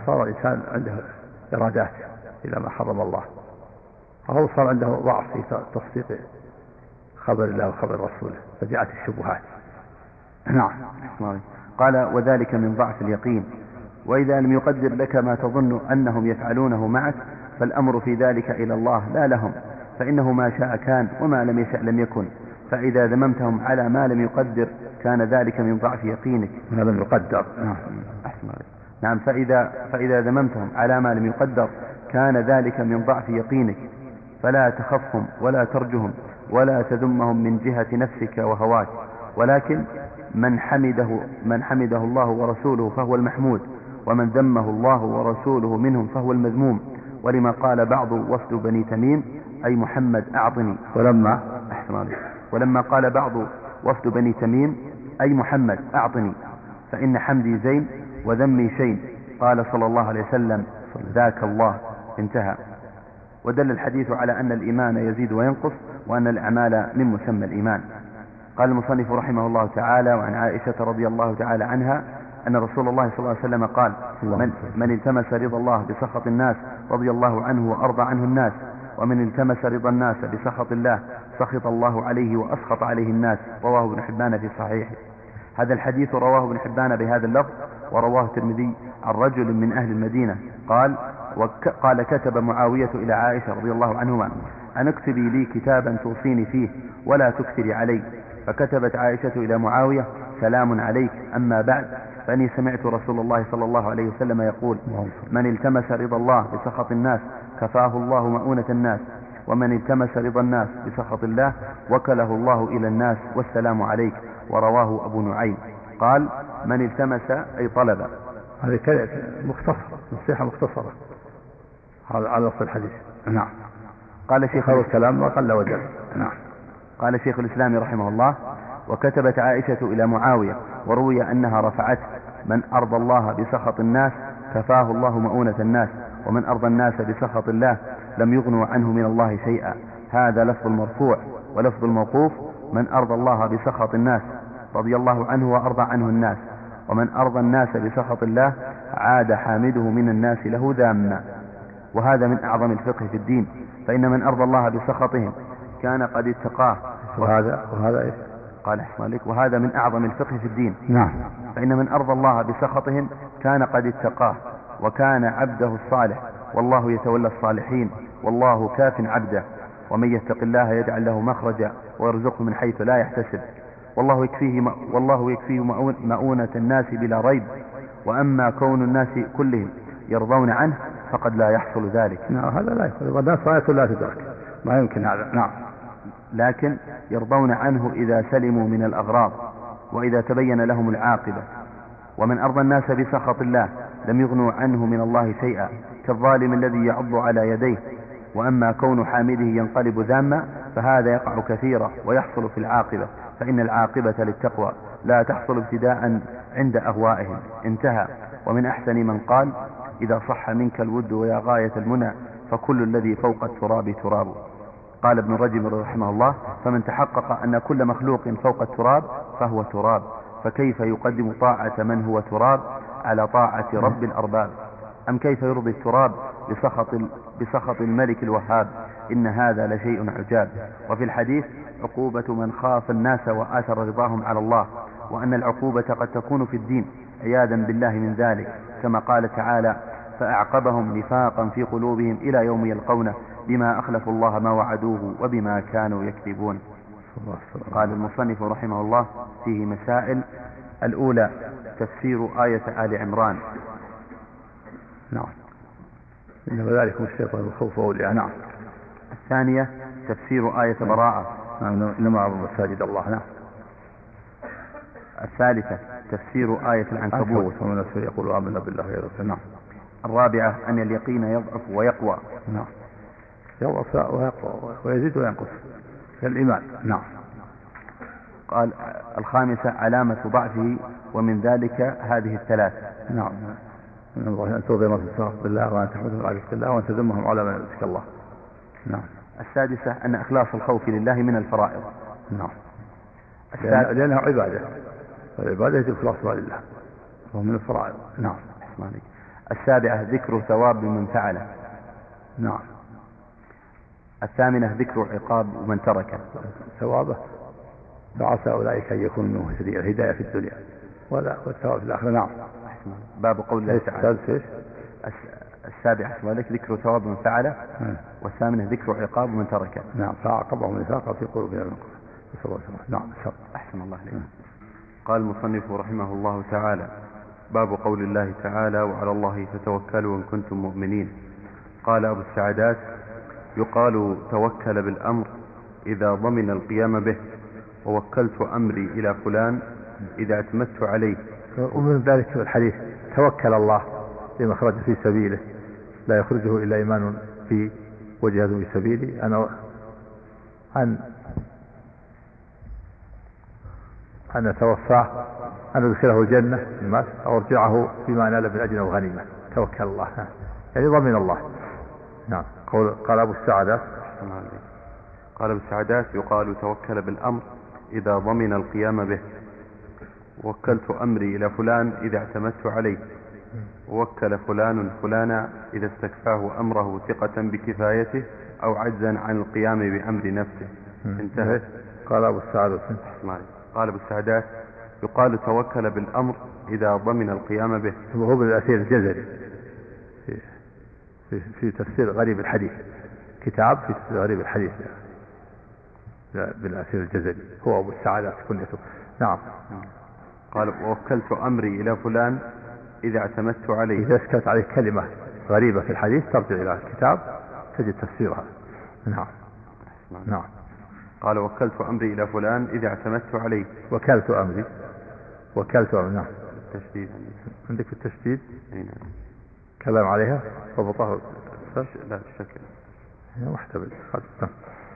صار الإنسان عنده إرادات إلى ما حرم الله. أو صار عنده ضعف في تصديق خبر الله وخبر رسوله فجاءت الشبهات. نعم. قال وذلك من ضعف اليقين. وإذا لم يقدر لك ما تظن أنهم يفعلونه معك فالأمر في ذلك إلى الله لا لهم. فإنه ما شاء كان وما لم يشأ لم يكن. فإذا ذممتهم على ما لم يقدر كان ذلك من ضعف يقينك. ما لم يقدر نعم. نعم. فإذا, فإذا ذممتهم على ما لم يقدر كان ذلك من ضعف يقينك. فلا تخفهم ولا ترجهم ولا تذمهم من جهة نفسك وهواك. ولكن من حمده من حمده الله ورسوله فهو المحمود ومن ذمه الله ورسوله منهم فهو المذموم. ولما قال بعض وفد بني تميم أي محمد أعطني. ولما أحسن ولما قال بعض وفد بني تميم أي محمد أعطني. فإن حمدي زين وذمي شين. قال صلى الله عليه وسلم ذاك الله انتهى. ودل الحديث على أن الإيمان يزيد وينقص وأن الأعمال من مسمى الإيمان. قال المصنف رحمه الله تعالى وعن عائشة رضي الله تعالى عنها أن رسول الله صلى الله عليه وسلم قال من, من التمس رضا الله بسخط الناس رضي الله عنه وأرضى عنه الناس ومن التمس رضا الناس بسخط الله سخط الله عليه وأسخط عليه الناس رواه ابن حبان في صحيحه. هذا الحديث رواه ابن حبان بهذا اللفظ ورواه الترمذي عن رجل من أهل المدينة قال قال كتب معاوية إلى عائشة رضي الله عنهما أن اكتبي لي كتابا توصيني فيه ولا تكثري علي. فكتبت عائشة إلى معاوية سلام عليك أما بعد. فإني سمعت رسول الله صلى الله عليه وسلم يقول من التمس رضا الله بسخط الناس كفاه الله مؤونة الناس ومن التمس رضا الناس بسخط الله وكله الله إلى الناس والسلام عليك. ورواه أبو نعيم. قال من التمس أي طلب. هذه مختصرة نصيحة مختصرة. هذا على نص الحديث. نعم. قال شيخ الكلام ما قل وجل. نعم. قال شيخ الإسلام رحمه الله وكتبت عائشة إلى معاوية وروي أنها رفعت من أرضى الله بسخط الناس كفاه الله مؤونة الناس ومن أرضى الناس بسخط الله لم يغنوا عنه من الله شيئا. هذا لفظ المرفوع ولفظ الموقوف من أرضى الله بسخط الناس رضي الله عنه وأرضى عنه الناس. ومن أرضى الناس بسخط الله عاد حامده من الناس له ذاما. وهذا من أعظم الفقه في الدين. فإن من أرضى الله بسخطهم كان قد اتقاه. وهذا وهذا إيش؟ قال أحسن لك وهذا من أعظم الفقه في الدين. نعم. فإن من أرضى الله بسخطهم كان قد اتقاه. وكان عبده الصالح. والله يتولى الصالحين. والله كاف عبده. ومن يتق الله يجعل له مخرجا ويرزقه من حيث لا يحتسب. والله يكفيه والله يكفيه مؤونة الناس بلا ريب. وأما كون الناس كلهم يرضون عنه فقد لا يحصل ذلك. نعم هذا لا يحصل. والناس غاية لا تدرك. ما يمكن. هذا نعم. لكن يرضون عنه إذا سلموا من الأغراض وإذا تبين لهم العاقبة. ومن أرضى الناس بسخط الله لم يغنوا عنه من الله شيئا كالظالم الذي يعض على يديه. وأما كون حامده ينقلب ذاما فهذا يقع كثيرا ويحصل في العاقبة. فإن العاقبة للتقوى لا تحصل ابتداء عند أهوائهم. انتهى. ومن أحسن من قال إذا صح منك الود ويا غاية المنى فكل الذي فوق التراب تراب. قال ابن رجب رحمه الله فمن تحقق أن كل مخلوق فوق التراب فهو تراب. فكيف يقدم طاعة من هو تراب على طاعة رب الأرباب؟ أم كيف يرضي التراب بسخط, بسخط الملك الوهاب؟ إن هذا لشيء عجاب. وفي الحديث عقوبة من خاف الناس وآثر رضاهم على الله وأن العقوبة قد تكون في الدين عياذا بالله من ذلك. كما قال تعالى فأعقبهم نفاقا في قلوبهم إلى يوم يلقونه بما أخلفوا الله ما وعدوه وبما كانوا يكذبون. قال المصنف رحمه الله فيه مسائل. الأولى تفسير آية آل عمران. نعم. إنما ذلك الشيطان الخوف نعم. الثانية تفسير آية براءة. إنما أعظم مساجد الله نعم الثالثة تفسير آية العنكبوت ومن يقول آمنا بالله غير نعم الرابعة أن اليقين يضعف ويقوى نعم يضعف ويقوى ويزيد وينقص كالإيمان نعم قال الخامسة علامة ضعفه ومن ذلك هذه الثلاث نعم من الله أن ترضي نفسك الصراط بالله وأن تحمدهم على الله وأن تذمهم على ما يمسك الله نعم السادسة أن إخلاص الخوف لله من الفرائض. نعم. لأنها عبادة. والعبادة يجب إخلاصها لله. وهو من الفرائض. نعم. السابعة ذكر ثواب من فعله. نعم. الثامنة ذكر عقاب من تركه. ثوابه فعسى أولئك أن يكونوا منه الهداية في الدنيا. ولا والثواب في الآخرة. نعم. باب قول الله تعالى؟ السابعة كذلك ذكر ثواب من فعله والثامنة ذكر عقاب من تركه. نعم. فعاقبهم نفاقا في قلوبهم نسأل الله نعم. أحسن الله عليك قال المصنف رحمه الله تعالى باب قول الله تعالى وعلى الله فتوكلوا إن كنتم مؤمنين قال أبو السعدات يقال توكل بالأمر إذا ضمن القيام به. ووكلت أمري إلى فلان إذا اعتمدت عليه ومن ذلك الحديث توكل الله لما خرج في سبيله لا يخرجه إلا إيمان في وجهه في سبيلي أنا أن أن أتوفاه أن أدخله الجنة أو أرجعه فيما نال من أجل وغنيمة. توكل الله. يعني ضمن الله. نعم. قول قال أبو السعدات قال أبو السعدات يقال توكل بالأمر إذا ضمن القيام به. وكلت أمري إلى فلان إذا اعتمدت عليه. ووكل فلان فلانا إذا استكفاه أمره ثقة بكفايته أو عجزا عن القيام بأمر نفسه. انتهى. قال أبو السعدات قال أبو السعدات يقال توكل بالأمر إذا ضمن القيام به. وهو بالأثير الجزري. في, في, في تفسير غريب الحديث. كتاب في تفسير غريب الحديث. بالأسير الجزري. هو أبو السعادة كنيته نعم. قال ووكلت أمري إلى فلان إذا اعتمدت عليه. إذا اسكت عليه كلمة غريبة في الحديث ترجع إلى الكتاب تجد تفسيرها. نعم. نعم. قال وكلت أمري إلى فلان إذا اعتمدت عليه. وكلت أمري. وكلت أمري. نعم. التشديد عندك التشديد؟ أي نعم. كلام عليها؟ ضبطه لا الشكل محتمل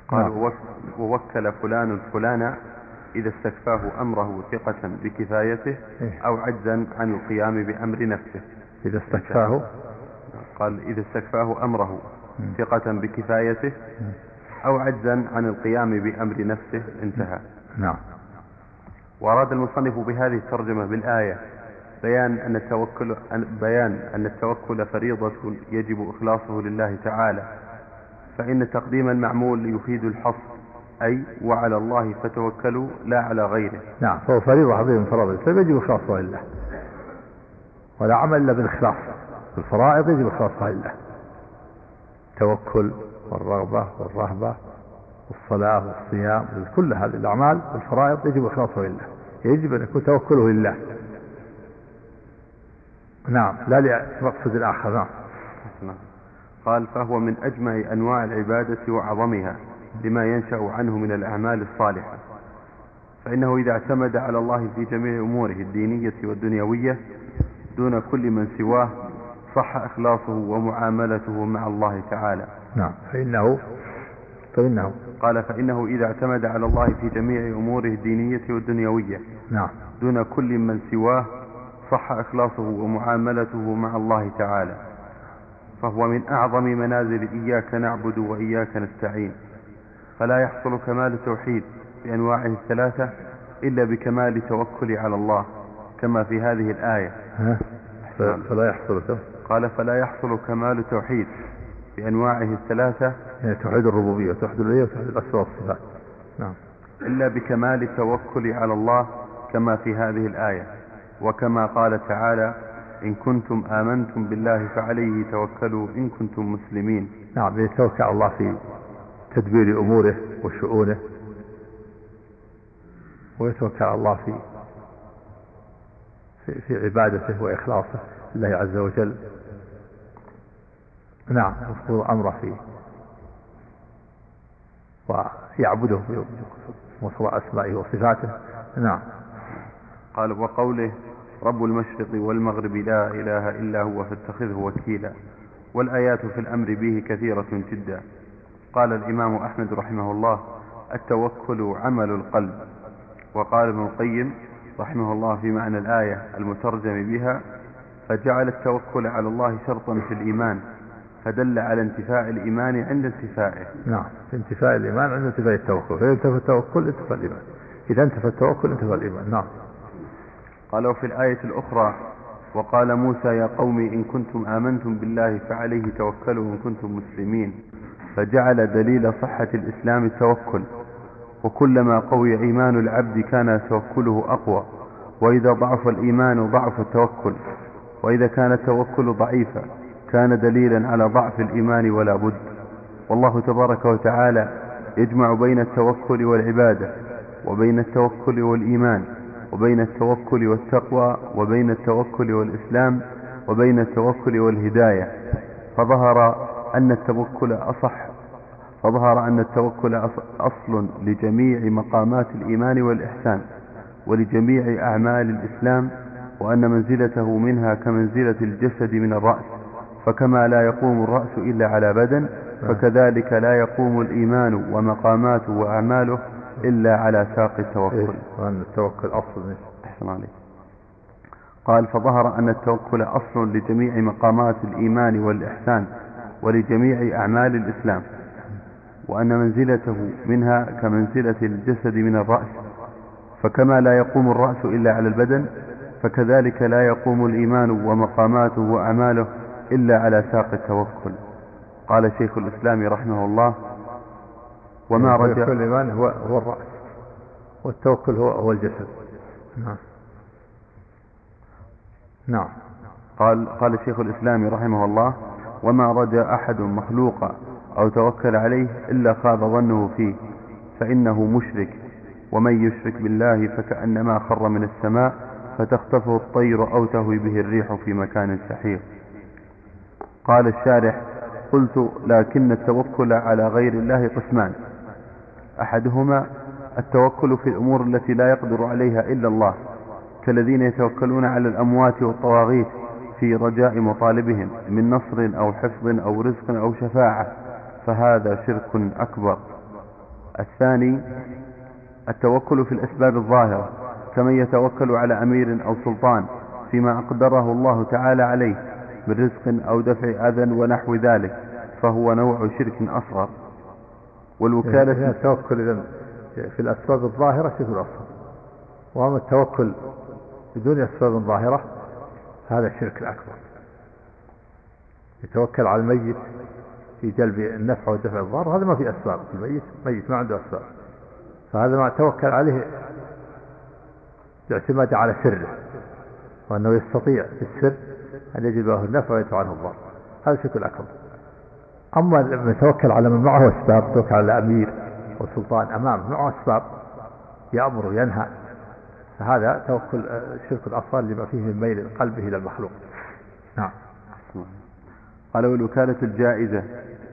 قال نعم. ووكل فلان فلانا إذا استكفاه أمره ثقة بكفايته إيه. أو عجزا عن القيام بأمر نفسه. إذا استكفاه؟ قال إذا استكفاه أمره ثقة بكفايته أو عجزا عن القيام بأمر نفسه. انتهى. نعم. وأراد المصنف بهذه الترجمة بالآية بيان أن التوكل بيان أن التوكل فريضة يجب إخلاصه لله تعالى. فإن تقديم المعمول يفيد الحصر. أي وعلى الله فتوكلوا لا على غيره. نعم فهو فريضة عظيمة من فرائض الإسلام يجب إخلاصها لله. ولا عمل إلا بالإخلاص. الفرائض يجب إخلاصها لله. التوكل والرغبة والرهبة والصلاة والصيام كل هذه الأعمال والفرائض يجب إخلاصها لله. يجب أن يكون توكله لله. نعم لا لمقصد الآخر نعم. قال فهو من أجمع أنواع العبادة وأعظمها لما ينشأ عنه من الأعمال الصالحة. فإنه إذا اعتمد على الله في جميع أموره الدينية والدنيوية دون كل من سواه صح إخلاصه ومعاملته مع الله تعالى. نعم. فإنه فإنه. قال فإنه إذا اعتمد على الله في جميع أموره الدينية والدنيوية نعم. دون كل من سواه صح إخلاصه ومعاملته مع الله تعالى. فهو من أعظم منازل إياك نعبد وإياك نستعين. فلا يحصل كمال التوحيد بأنواعه الثلاثة إلا بكمال التوكل على الله كما في هذه الآية. فلا يحصل قال فلا يحصل كمال التوحيد بأنواعه الثلاثة يعني توحيد الربوبية وتوحيد الإلهية وتوحيد الأسماء والصفات. نعم. إلا بكمال التوكل على الله كما في هذه الآية. وكما قال تعالى إن كنتم آمنتم بالله فعليه توكلوا إن كنتم مسلمين. نعم يتوكل على الله في تدبير أموره وشؤونه ويتوكل على الله في في, عبادته وإخلاصه لله عز وجل. نعم يفضل أمره فيه ويعبده بمصر أسمائه وصفاته. نعم. قال وقوله رب المشرق والمغرب لا إله إلا هو فاتخذه وكيلا. والآيات في الأمر به كثيرة جدا. قال الإمام أحمد رحمه الله التوكل عمل القلب. وقال ابن القيم رحمه الله في معنى الآية المترجم بها فجعل التوكل على الله شرطا في الإيمان فدل على انتفاء الإيمان عند انتفائه. نعم انتفاء الإيمان عند انتفاء التوكل. فإذا انتفى التوكل انتفى الإيمان. إذا انتفى التوكل انتفى الإيمان. نعم. قال وفي الآية الأخرى وقال موسى يا قوم إن كنتم آمنتم بالله فعليه توكلوا إن كنتم مسلمين. فجعل دليل صحة الإسلام التوكل وكلما قوي إيمان العبد كان توكله أقوى وإذا ضعف الإيمان ضعف التوكل وإذا كان التوكل ضعيفا كان دليلا على ضعف الإيمان ولا بد. والله تبارك وتعالى يجمع بين التوكل والعبادة وبين التوكل والإيمان وبين التوكل والتقوى وبين التوكل والإسلام وبين التوكل والهداية. فظهر أن التوكل أصح فظهر أن التوكل أصل لجميع مقامات الإيمان والإحسان ولجميع أعمال الإسلام وأن منزلته منها كمنزلة الجسد من الرأس فكما لا يقوم الرأس إلا على بدن فكذلك لا يقوم الإيمان ومقاماته وأعماله إلا على ساق التوكل إيه؟ وأن التوكل أصل أحسن عليك قال فظهر أن التوكل أصل لجميع مقامات الإيمان والإحسان ولجميع أعمال الإسلام وأن منزلته منها كمنزلة الجسد من الرأس فكما لا يقوم الرأس إلا على البدن فكذلك لا يقوم الإيمان ومقاماته وأعماله إلا على ساق التوكل. قال شيخ الإسلام رحمه الله وما رجع الإيمان هو, هو الرأس والتوكل هو, هو الجسد. نعم. نعم. قال قال شيخ الإسلام رحمه الله وما رجى أحد مخلوقا أو توكل عليه إلا خاب ظنه فيه فإنه مشرك. ومن يشرك بالله فكأنما خر من السماء فتخطفه الطير أو تهوي به الريح في مكان سحيق. قال الشارح قلت لكن التوكل على غير الله قسمان. أحدهما التوكل في الأمور التي لا يقدر عليها إلا الله كالذين يتوكلون على الأموات والطواغيت في رجاء مطالبهم من نصر أو حفظ أو رزق أو شفاعة فهذا شرك أكبر. الثاني التوكل في الأسباب الظاهرة كمن يتوكل على أمير أو سلطان فيما أقدره الله تعالى عليه من رزق أو دفع أذى ونحو ذلك فهو نوع شرك أصغر. والوكالة التوكل في الأسباب الظاهرة شرك أصغر. وأما التوكل بدون أسباب ظاهرة هذا شرك أكبر يتوكل على الميت في جلب النفع ودفع الضار هذا ما في أسباب. الميت ميت ما عنده أسباب. فهذا ما توكل عليه باعتماد على سره وأنه يستطيع في السر أن يجد له النفع ويدفع عنه الضر هذا شرك أكبر أما من يتوكل على من معه أسباب توكل على أمير وسلطان أمامه معه أسباب يأمر وينهى فهذا توكل الشرك الأصغر لما فيه من ميل قلبه إلى المخلوق. نعم. قال والوكالة الجائزة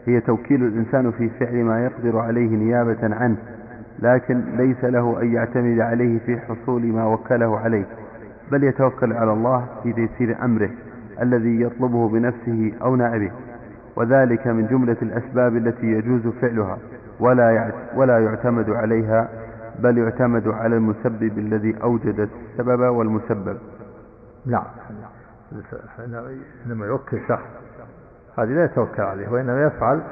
هي توكيل الإنسان في فعل ما يقدر عليه نيابة عنه لكن ليس له أن يعتمد عليه في حصول ما وكله عليه بل يتوكل على الله في تيسير أمره الذي يطلبه بنفسه أو نائبه وذلك من جملة الأسباب التي يجوز فعلها ولا ولا يعتمد عليها بل يعتمد على المسبب الذي أوجد السبب والمسبب. نعم إنما يوكل شخص. هذه لا يتوكل عليه وإنما يفعل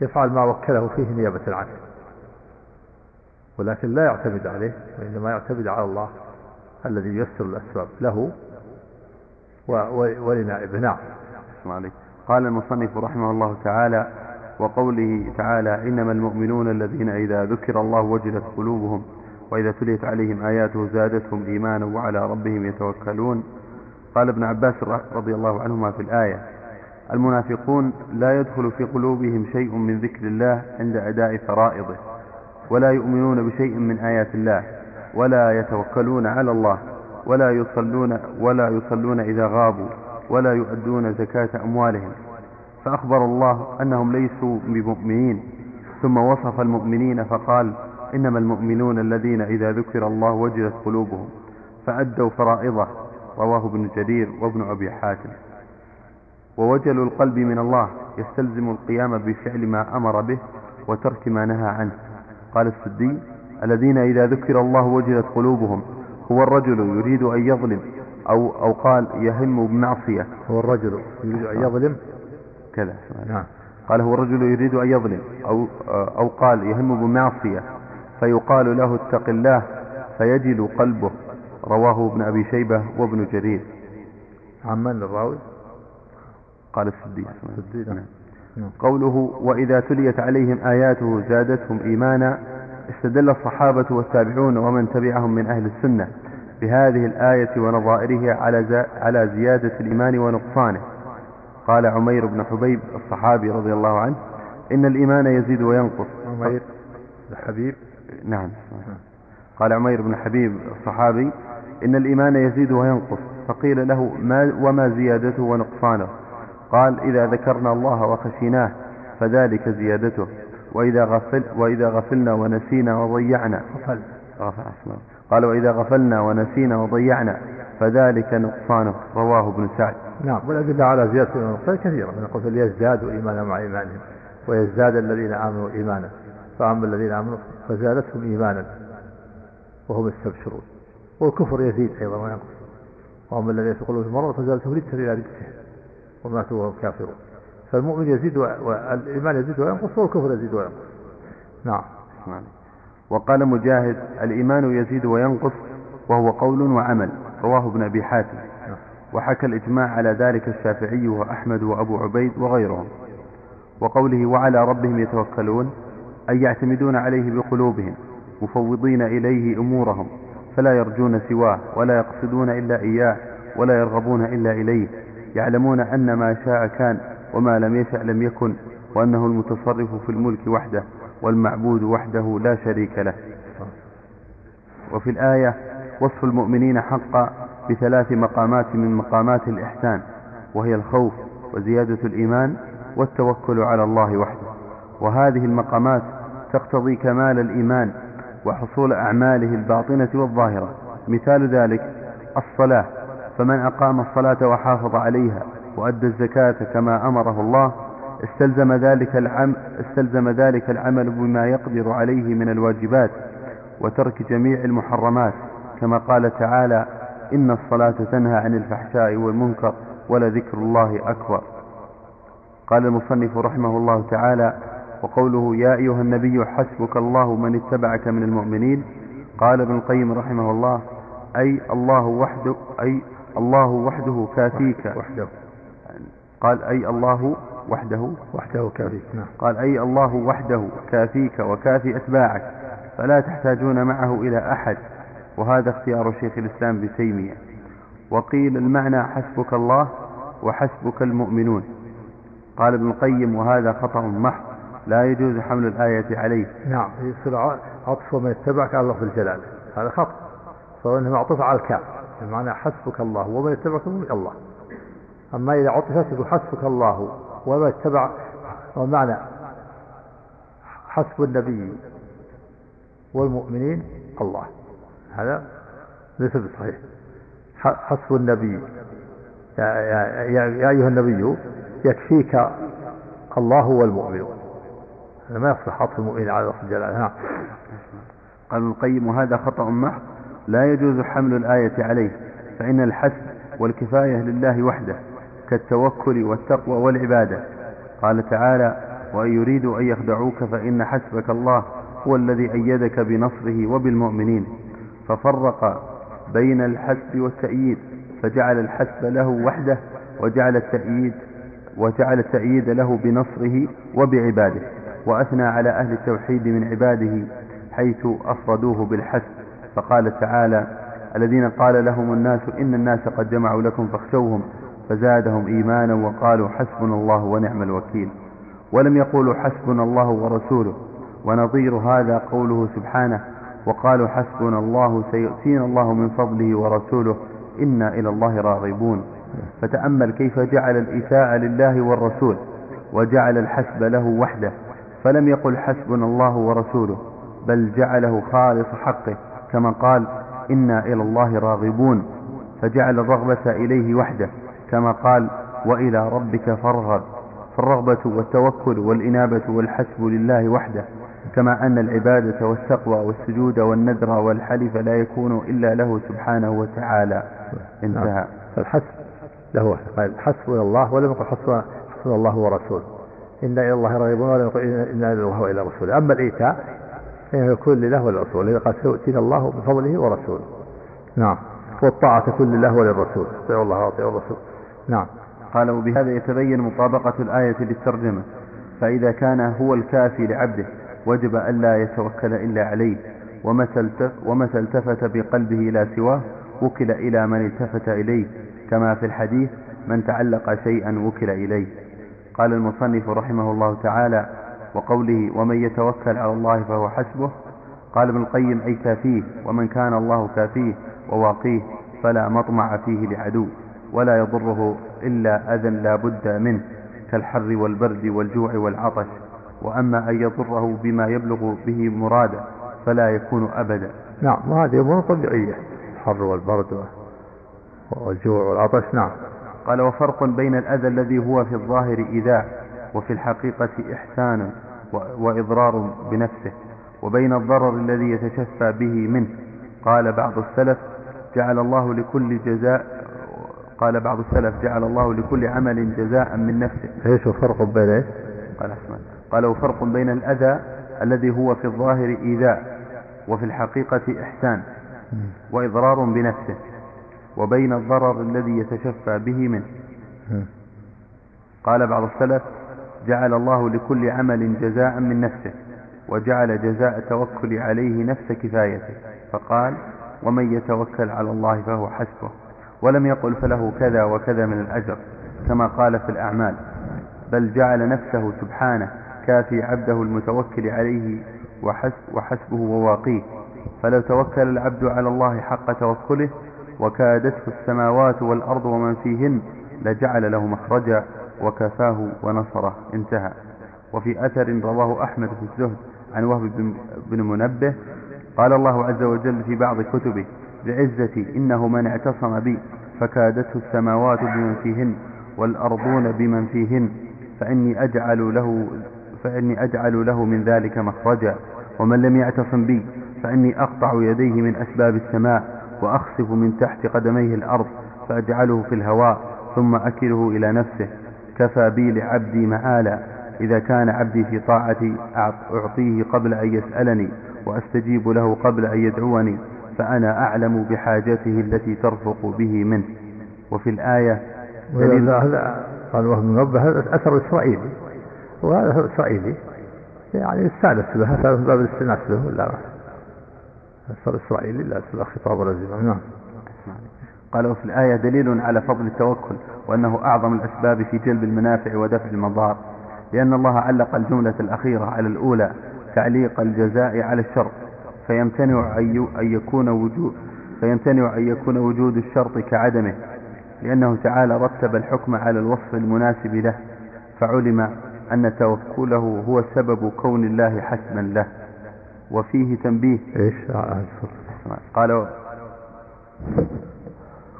يفعل ما وكله فيه نيابة عنه. ولكن لا يعتمد عليه وإنما يعتمد على الله الذي ييسر الأسباب له ولنائبه. نعم. عليك قال المصنف رحمه الله تعالى وقوله تعالى إنما المؤمنون الذين إذا ذكر الله وجلت قلوبهم وإذا تليت عليهم آياته زادتهم إيمانا وعلى ربهم يتوكلون. قال ابن عباس رضي الله عنهما في الآية المنافقون لا يدخل في قلوبهم شيء من ذكر الله عند أداء فرائضه ولا يؤمنون بشيء من آيات الله ولا يتوكلون على الله ولا يصلون ولا يصلون إذا غابوا ولا يؤدون زكاة أموالهم. فأخبر الله أنهم ليسوا بمؤمنين. ثم وصف المؤمنين فقال إنما المؤمنون الذين إذا ذكر الله وجلت قلوبهم فأدوا فرائضه. رواه ابن جرير وابن أبي حاتم. ووجل القلب من الله يستلزم القيام بفعل ما أمر به وترك ما نهى عنه. قال السدي الذين إذا ذكر الله وجلت قلوبهم هو الرجل يريد أن يظلم أو, أو قال يهم بمعصية. هو الرجل يريد أن يظلم؟ كذا. نعم. قال هو الرجل يريد أن يظلم أو, أو قال يهم بمعصية فيقال له اتق الله فيجل قلبه. رواه ابن أبي شيبة وابن جرير. عمن الراوي؟ قال السدي نعم. نعم. قوله وإذا تليت عليهم آياته زادتهم إيمانا استدل الصحابة والتابعون ومن تبعهم من أهل السنة بهذه الآية ونظائرها على على زيادة الإيمان ونقصانه. قال عمير بن حبيب الصحابي رضي الله عنه إن الإيمان يزيد وينقص. عمير بن حبيب؟ نعم. قال عمير بن حبيب الصحابي إن الإيمان يزيد وينقص. فقيل له ما وما زيادته ونقصانه؟ قال إذا ذكرنا الله وخشيناه فذلك زيادته. وإذا, غفل وإذا غفلنا ونسينا وضيعنا. غفل غفل قال وإذا غفلنا ونسينا وضيعنا. فذلك نقصانه رواه ابن سعد. نعم والأدلة على زيادة النقصان كثيرة. من قلت ليزدادوا إيمانا مع إيمانهم ويزداد الذين آمنوا إيمانا. فأما الذين آمنوا فزادتهم إيمانا وهم يستبشرون. والكفر يزيد أيضا وينقص وأما الذين في قلوبهم مرض فزادتهم رجسا إلى رجسهم وماتوا وهم كافرون. فالمؤمن يزيد والإيمان يزيد وينقص والكفر يزيد وينقص. نعم. وقال مجاهد الإيمان يزيد وينقص وهو قول وعمل. رواه ابن أبي حاتم. وحكى الإجماع على ذلك الشافعي وأحمد وأبو عبيد وغيرهم. وقوله وعلى ربهم يتوكلون أي يعتمدون عليه بقلوبهم مفوضين إليه أمورهم فلا يرجون سواه ولا يقصدون إلا إياه ولا يرغبون إلا إليه يعلمون أن ما شاء كان وما لم يشأ لم يكن وأنه المتصرف في الملك وحده والمعبود وحده لا شريك له. وفي الآية وصف المؤمنين حقا بثلاث مقامات من مقامات الإحسان وهي الخوف وزيادة الإيمان والتوكل على الله وحده. وهذه المقامات تقتضي كمال الإيمان وحصول أعماله الباطنة والظاهرة. مثال ذلك الصلاة فمن أقام الصلاة وحافظ عليها وأدى الزكاة كما أمره الله استلزم ذلك العمل استلزم ذلك العمل بما يقدر عليه من الواجبات وترك جميع المحرمات. كما قال تعالى إن الصلاة تنهى عن الفحشاء والمنكر ولذكر الله أكبر. قال المصنف رحمه الله تعالى وقوله يا أيها النبي حسبك الله من اتبعك من المؤمنين. قال ابن القيم رحمه الله أي الله وحده أي الله وحده كافيك. وحده. قال أي الله وحده. وحده كافيك نعم. قال أي الله وحده كافيك وكافي أتباعك. فلا تحتاجون معه إلى أحد. وهذا اختيار شيخ الإسلام ابن تيمية. وقيل المعنى حسبك الله وحسبك المؤمنون. قال ابن القيم وهذا خطأ محض لا يجوز حمل الآية عليه. نعم يصير عطف من اتبعك على لفظ الجلالة هذا خطأ. فهو انه معطوف على الكاف. بمعنى حسبك الله ومن اتبعك من الله. أما إذا عطفت حسبك الله ومن اتبع ومعنى حسب النبي والمؤمنين الله. هذا ليس بصحيح. حسب النبي. يا, يا, يا, يا أيها النبي يكفيك الله والمؤمنون هذا ما يصلح عطف المؤمن على لفظ الجلالة نعم. قال القيم وهذا خطأ محض لا يجوز حمل الآية عليه فإن الحسب والكفاية لله وحده كالتوكل والتقوى والعبادة. قال تعالى وأن يريدوا أن يخدعوك فإن حسبك الله هو الذي أيدك بنصره وبالمؤمنين. ففرق بين الحسب والتأييد فجعل الحسب له وحده وجعل التأييد وجعل التأييد له بنصره وبعباده. وأثنى على أهل التوحيد من عباده حيث أفردوه بالحسب. فقال تعالى الذين قال لهم الناس إن الناس قد جمعوا لكم فاخشوهم فزادهم إيمانا وقالوا حسبنا الله ونعم الوكيل. ولم يقولوا حسبنا الله ورسوله. ونظير هذا قوله سبحانه وقالوا حسبنا الله سيؤتينا الله من فضله ورسوله إنا إلى الله راغبون. فتأمل كيف جعل الإساءة لله والرسول وجعل الحسب له وحده. فلم يقل حسبنا الله ورسوله بل جعله خالص حقه كما قال إنا إلى الله راغبون. فجعل الرغبة إليه وحده كما قال وإلى ربك فارغب. فالرغبة والتوكل والإنابة والحسب لله وحده. كما أن العبادة والتقوى والسجود والنذر والحلف لا يكون إلا له سبحانه وتعالى. انتهى. فالحسب له قال حسبنا الله ولم يقل حسبنا الله ورسوله. إنا إلى الله راغبون ولم يقل إنا إلى الله وإلى رسوله. أما الإيتاء فإنه يكون لله وللرسول إذا قال سيؤتينا الله بفضله ورسوله. نعم. والطاعة تكون لله وللرسول. اطيعوا الله واطيعوا الرسول. نعم. قال وبهذا يتبين مطابقة الآية للترجمة. فإذا كان هو الكافي لعبده وجب ألا يتوكل إلا عليه ومتى التفت بقلبه إلى سواه وكل إلى من التفت إليه كما في الحديث من تعلق شيئا وكل إليه. قال المصنف رحمه الله تعالى وقوله ومن يتوكل على الله فهو حسبه. قال ابن القيم أي كافيه ومن كان الله كافيه وواقيه فلا مطمع فيه لعدو ولا يضره إلا أذى لا بد منه كالحر والبرد والجوع والعطش. وأما أن يضره بما يبلغ به مراده فلا يكون أبدا. نعم وهذه أمور طبيعية. الحر والبرد والجوع والعطش نعم. قال وفرق بين الأذى الذي هو في الظاهر إيذاء وفي الحقيقة إحسان وإضرار بنفسه وبين الضرر الذي يتشفى به منه. قال بعض السلف جعل الله لكل جزاء قال بعض السلف جعل الله لكل عمل جزاء من نفسه. إيش الفرق بين إيش؟ قال أحسن قال وفرق بين الأذى الذي هو في الظاهر إيذاء وفي الحقيقة إحسان وإضرار بنفسه وبين الضرر الذي يتشفى به منه. قال بعض السلف جعل الله لكل عمل جزاء من نفسه وجعل جزاء التوكل عليه نفس كفايته. فقال ومن يتوكل على الله فهو حسبه ولم يقل فله كذا وكذا من الأجر كما قال في الأعمال بل جعل نفسه سبحانه كافي عبده المتوكل عليه وحسب وحسبه وواقيه. فلو توكل العبد على الله حق توكله وكادته السماوات والأرض ومن فيهن لجعل له مخرجا وكفاه ونصره. انتهى. وفي أثر رواه أحمد في الزهد عن وهب بن منبه قال الله عز وجل في بعض كتبه بعزتي إنه من اعتصم بي فكادته السماوات بمن فيهن والأرضون بمن فيهن فإني أجعل له فإني أجعل له من ذلك مخرجا ومن لم يعتصم بي فإني أقطع يديه من أسباب السماء وأخسف من تحت قدميه الأرض فأجعله في الهواء ثم أكله إلى نفسه. كفى بي لعبدي مآلا إذا كان عبدي في طاعتي أعطيه قبل أن يسألني وأستجيب له قبل أن يدعوني فأنا أعلم بحاجته التي ترفق به منه. وفي الآية هذا قال ربه هذا أثر إسرائيلي وهذا إسرائيلي يعني استانس به هذا باب الاستئناس به ولا أثر إسرائيلي لا خطاب لازم نعم. قال وفي الآية دليل على فضل التوكل وأنه أعظم الأسباب في جلب المنافع ودفع المضار لأن الله علق الجملة الأخيرة على الأولى تعليق الجزاء على الشرط فيمتنع أن يكون وجود فيمتنع أن يكون وجود الشرط كعدمه لأنه تعالى رتب الحكم على الوصف المناسب له فعلم أن توكله هو سبب كون الله حسما له وفيه تنبيه. إيش؟ قال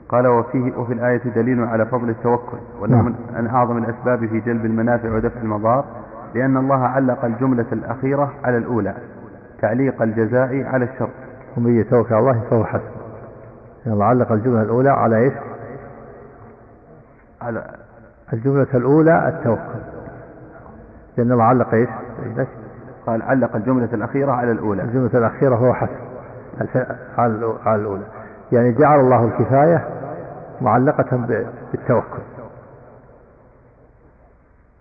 قال وفيه وفي الآية دليل على فضل التوكل وأنه نعم. من أعظم الأسباب في جلب المنافع ودفع المضار لأن الله علق الجملة الأخيرة على الأولى تعليق الجزاء على الشر. ومن يتوكل على الله فهو حسب الله علق الجملة الأولى على إيش؟ على الجملة الأولى التوكل. لأن الله علق إيش؟ قال علق الجملة الأخيرة على الأولى. الجملة الأخيرة هو حسب على الأولى. يعني جعل الله الكفاية معلقة بالتوكل.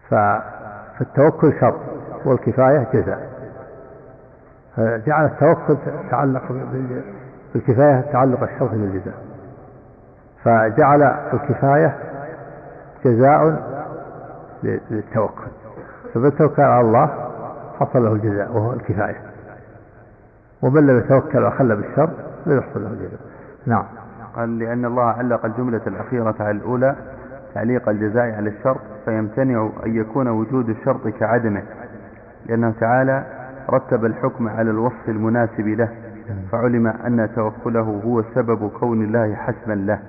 فالتوكل شرط والكفاية جزاء. فجعل التوكل تعلق بالكفاية تعلق الشرط بالجزاء. فجعل الكفاية جزاء للتوكل. فبالتوكل على الله حصل له الجزاء وهو الكفاية. ومن لم يتوكل وخلى بالشر لا يحصل له الجزاء. نعم. قال لأن الله علق الجملة الأخيرة على الأولى تعليق الجزاء على الشرط فيمتنع أن يكون وجود الشرط كعدمه. لأنه تعالى رتب الحكم على الوصف المناسب له فعلم أن توكله هو سبب كون الله حسما له.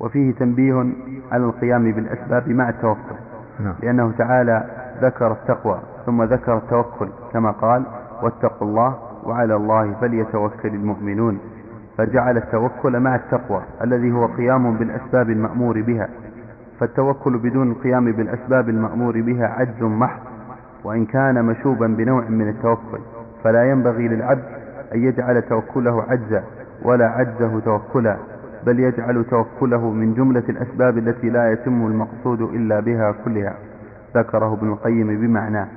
وفيه تنبيه على القيام بالأسباب مع التوكل. نعم. لأنه تعالى ذكر التقوى ثم ذكر التوكل كما قال واتقوا الله وعلى الله فليتوكل المؤمنون فجعل التوكل مع التقوى الذي هو قيام بالأسباب المأمور بها فالتوكل بدون القيام بالأسباب المأمور بها عجز محض وإن كان مشوبا بنوع من التوكل فلا ينبغي للعبد أن يجعل توكله عجزا ولا عجزه توكلا بل يجعل توكله من جملة الأسباب التي لا يتم المقصود إلا بها كلها. ذكره ابن القيم بمعناه.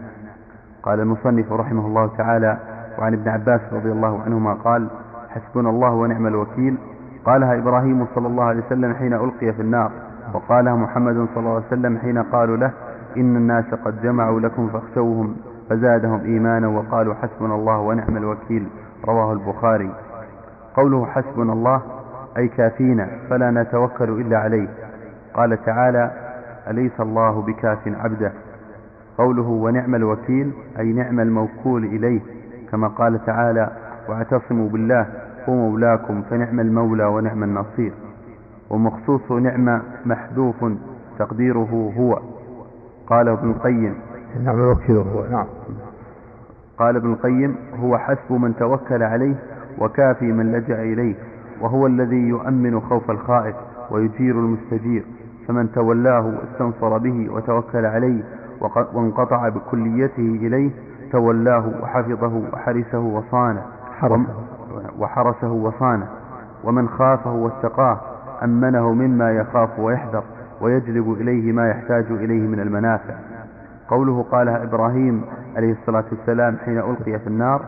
قال المصنف رحمه الله تعالى وعن ابن عباس رضي الله عنهما قال حسبنا الله ونعم الوكيل قالها إبراهيم صلى الله عليه وسلم حين ألقي في النار وقالها محمد صلى الله عليه وسلم حين قالوا له إن الناس قد جمعوا لكم فاخشوهم فزادهم إيمانا وقالوا حسبنا الله ونعم الوكيل رواه البخاري. قوله حسبنا الله أي كافينا فلا نتوكل إلا عليه. قال تعالى أليس الله بكاف عبده؟ قوله ونعم الوكيل أي نعم الموكول إليه كما قال تعالى واعتصموا بالله هو مولاكم فنعم المولى ونعم النصير. ومخصوص نعمة محذوف تقديره هو. قال ابن القيم نعم الوكيل هو نعم. قال ابن القيم هو حسب من توكل عليه وكافي من لجأ إليه وهو الذي يؤمن خوف الخائف ويجير المستجير. فمن تولاه واستنصر به وتوكل عليه وانقطع بكليته إليه تولاه وحفظه وحرسه وصانه. وحرسه وصانه. ومن خافه واتقاه أمنه مما يخاف ويحذر ويجلب إليه ما يحتاج إليه من المنافع. قوله قالها إبراهيم عليه الصلاة والسلام حين ألقي في النار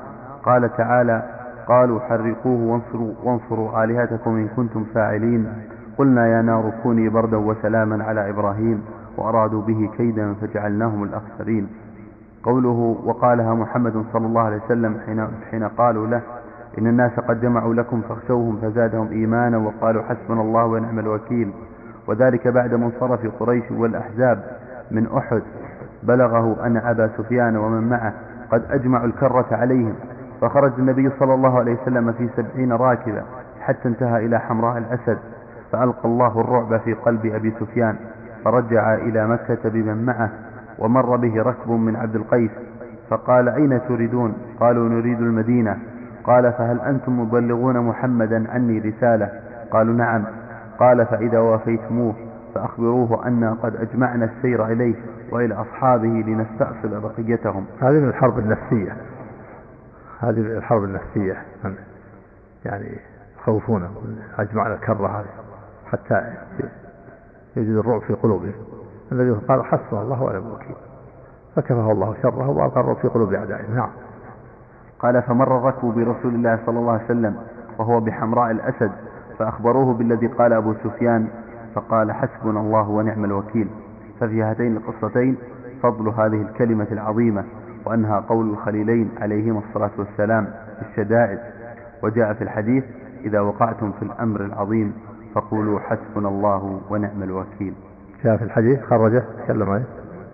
قال تعالى قالوا حرقوه وانصروا, وانصروا آلهتكم إن كنتم فاعلين. قلنا يا نار كوني بردا وسلاما على إبراهيم وأرادوا به كيدا فجعلناهم الأخسرين. قوله وقالها محمد صلى الله عليه وسلم حين, حين قالوا له إن الناس قد جمعوا لكم فاخشوهم فزادهم إيمانا وقالوا حسبنا الله ونعم الوكيل. وذلك بعد منصرف قريش والأحزاب من أحد. بلغه أن أبا سفيان ومن معه قد أجمعوا الكرة عليهم. فخرج النبي صلى الله عليه وسلم في سبعين راكبة حتى انتهى إلى حمراء الأسد. فألقى الله الرعب في قلب أبي سفيان فرجع إلى مكة بمن معه ومر به ركب من عبد القيس فقال أين تريدون؟ قالوا نريد المدينة. قال فهل أنتم مبلغون محمدا عني رسالة؟ قالوا نعم. قال فإذا وافيتموه فأخبروه أن قد أجمعنا السير إليه وإلى أصحابه لنستأصل بقيتهم. هذه الحرب النفسية. هذه الحرب النفسية. يعني يخوفونه أجمعنا الكرة هذه. حتى يجد الرعب في قلوبهم الذي قال حسبنا الله ونعم الوكيل. فكفه الله شره الرعب في قلوب أعدائهم نعم. قال فمر الركب برسول الله صلى الله عليه وسلم وهو بحمراء الأسد فأخبروه بالذي قال أبو سفيان فقال حسبنا الله ونعم الوكيل. ففي هاتين القصتين فضل هذه الكلمة العظيمة وأنها قول الخليلين عليهما الصلاة والسلام في الشدائد. وجاء في الحديث إذا وقعتم في الأمر العظيم فقولوا حسبنا الله ونعم الوكيل. جاء في الحديث خرجه تكلم عليه.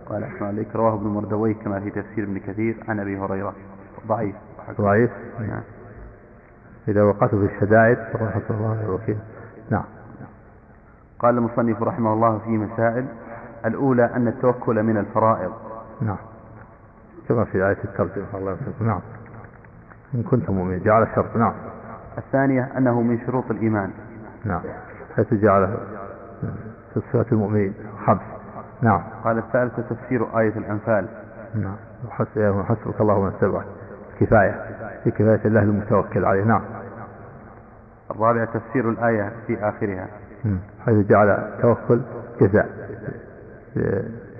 قال أحسن عليك رواه ابن مردويه كما في تفسير ابن كثير. عن أبي هريرة. ضعيف. ضعيف. نعم. إذا وقعتم في الشدائد فقل حسبنا الله ونعم الوكيل. نعم. قال المصنف رحمه الله في مسائل. الأولى أن التوكل من الفرائض. نعم. كما في آية الترجمة الله نعم. إن كنتم مؤمنين جعل الشرط. نعم. الثانية أنه من شروط الإيمان. نعم. حيث جعل في صفة المؤمنين. خمس. نعم. قال الثالثة تفسير آية الأنفال. نعم. وحسبك الله من اتبعك كفاية. في كفاية الله المتوكل عليه. نعم. الرابعة تفسير الآية في آخرها. حيث جعل التوكل جزاء.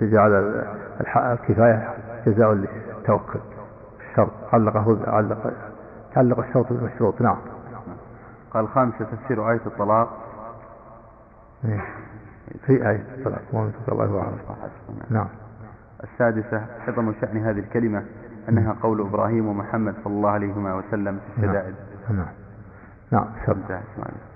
جعل الكفاية جزاء للتوكل. الشرط علقه علق تعلق الشرط بالمشروط نعم. قال خامسة تفسير آية الطلاق. في آية الطلاق الله أعلم نعم. السادسة عظم شأن هذه الكلمة أنها قول إبراهيم ومحمد صلى الله عليه وسلم في الشدائد نعم. نعم, نعم. نعم.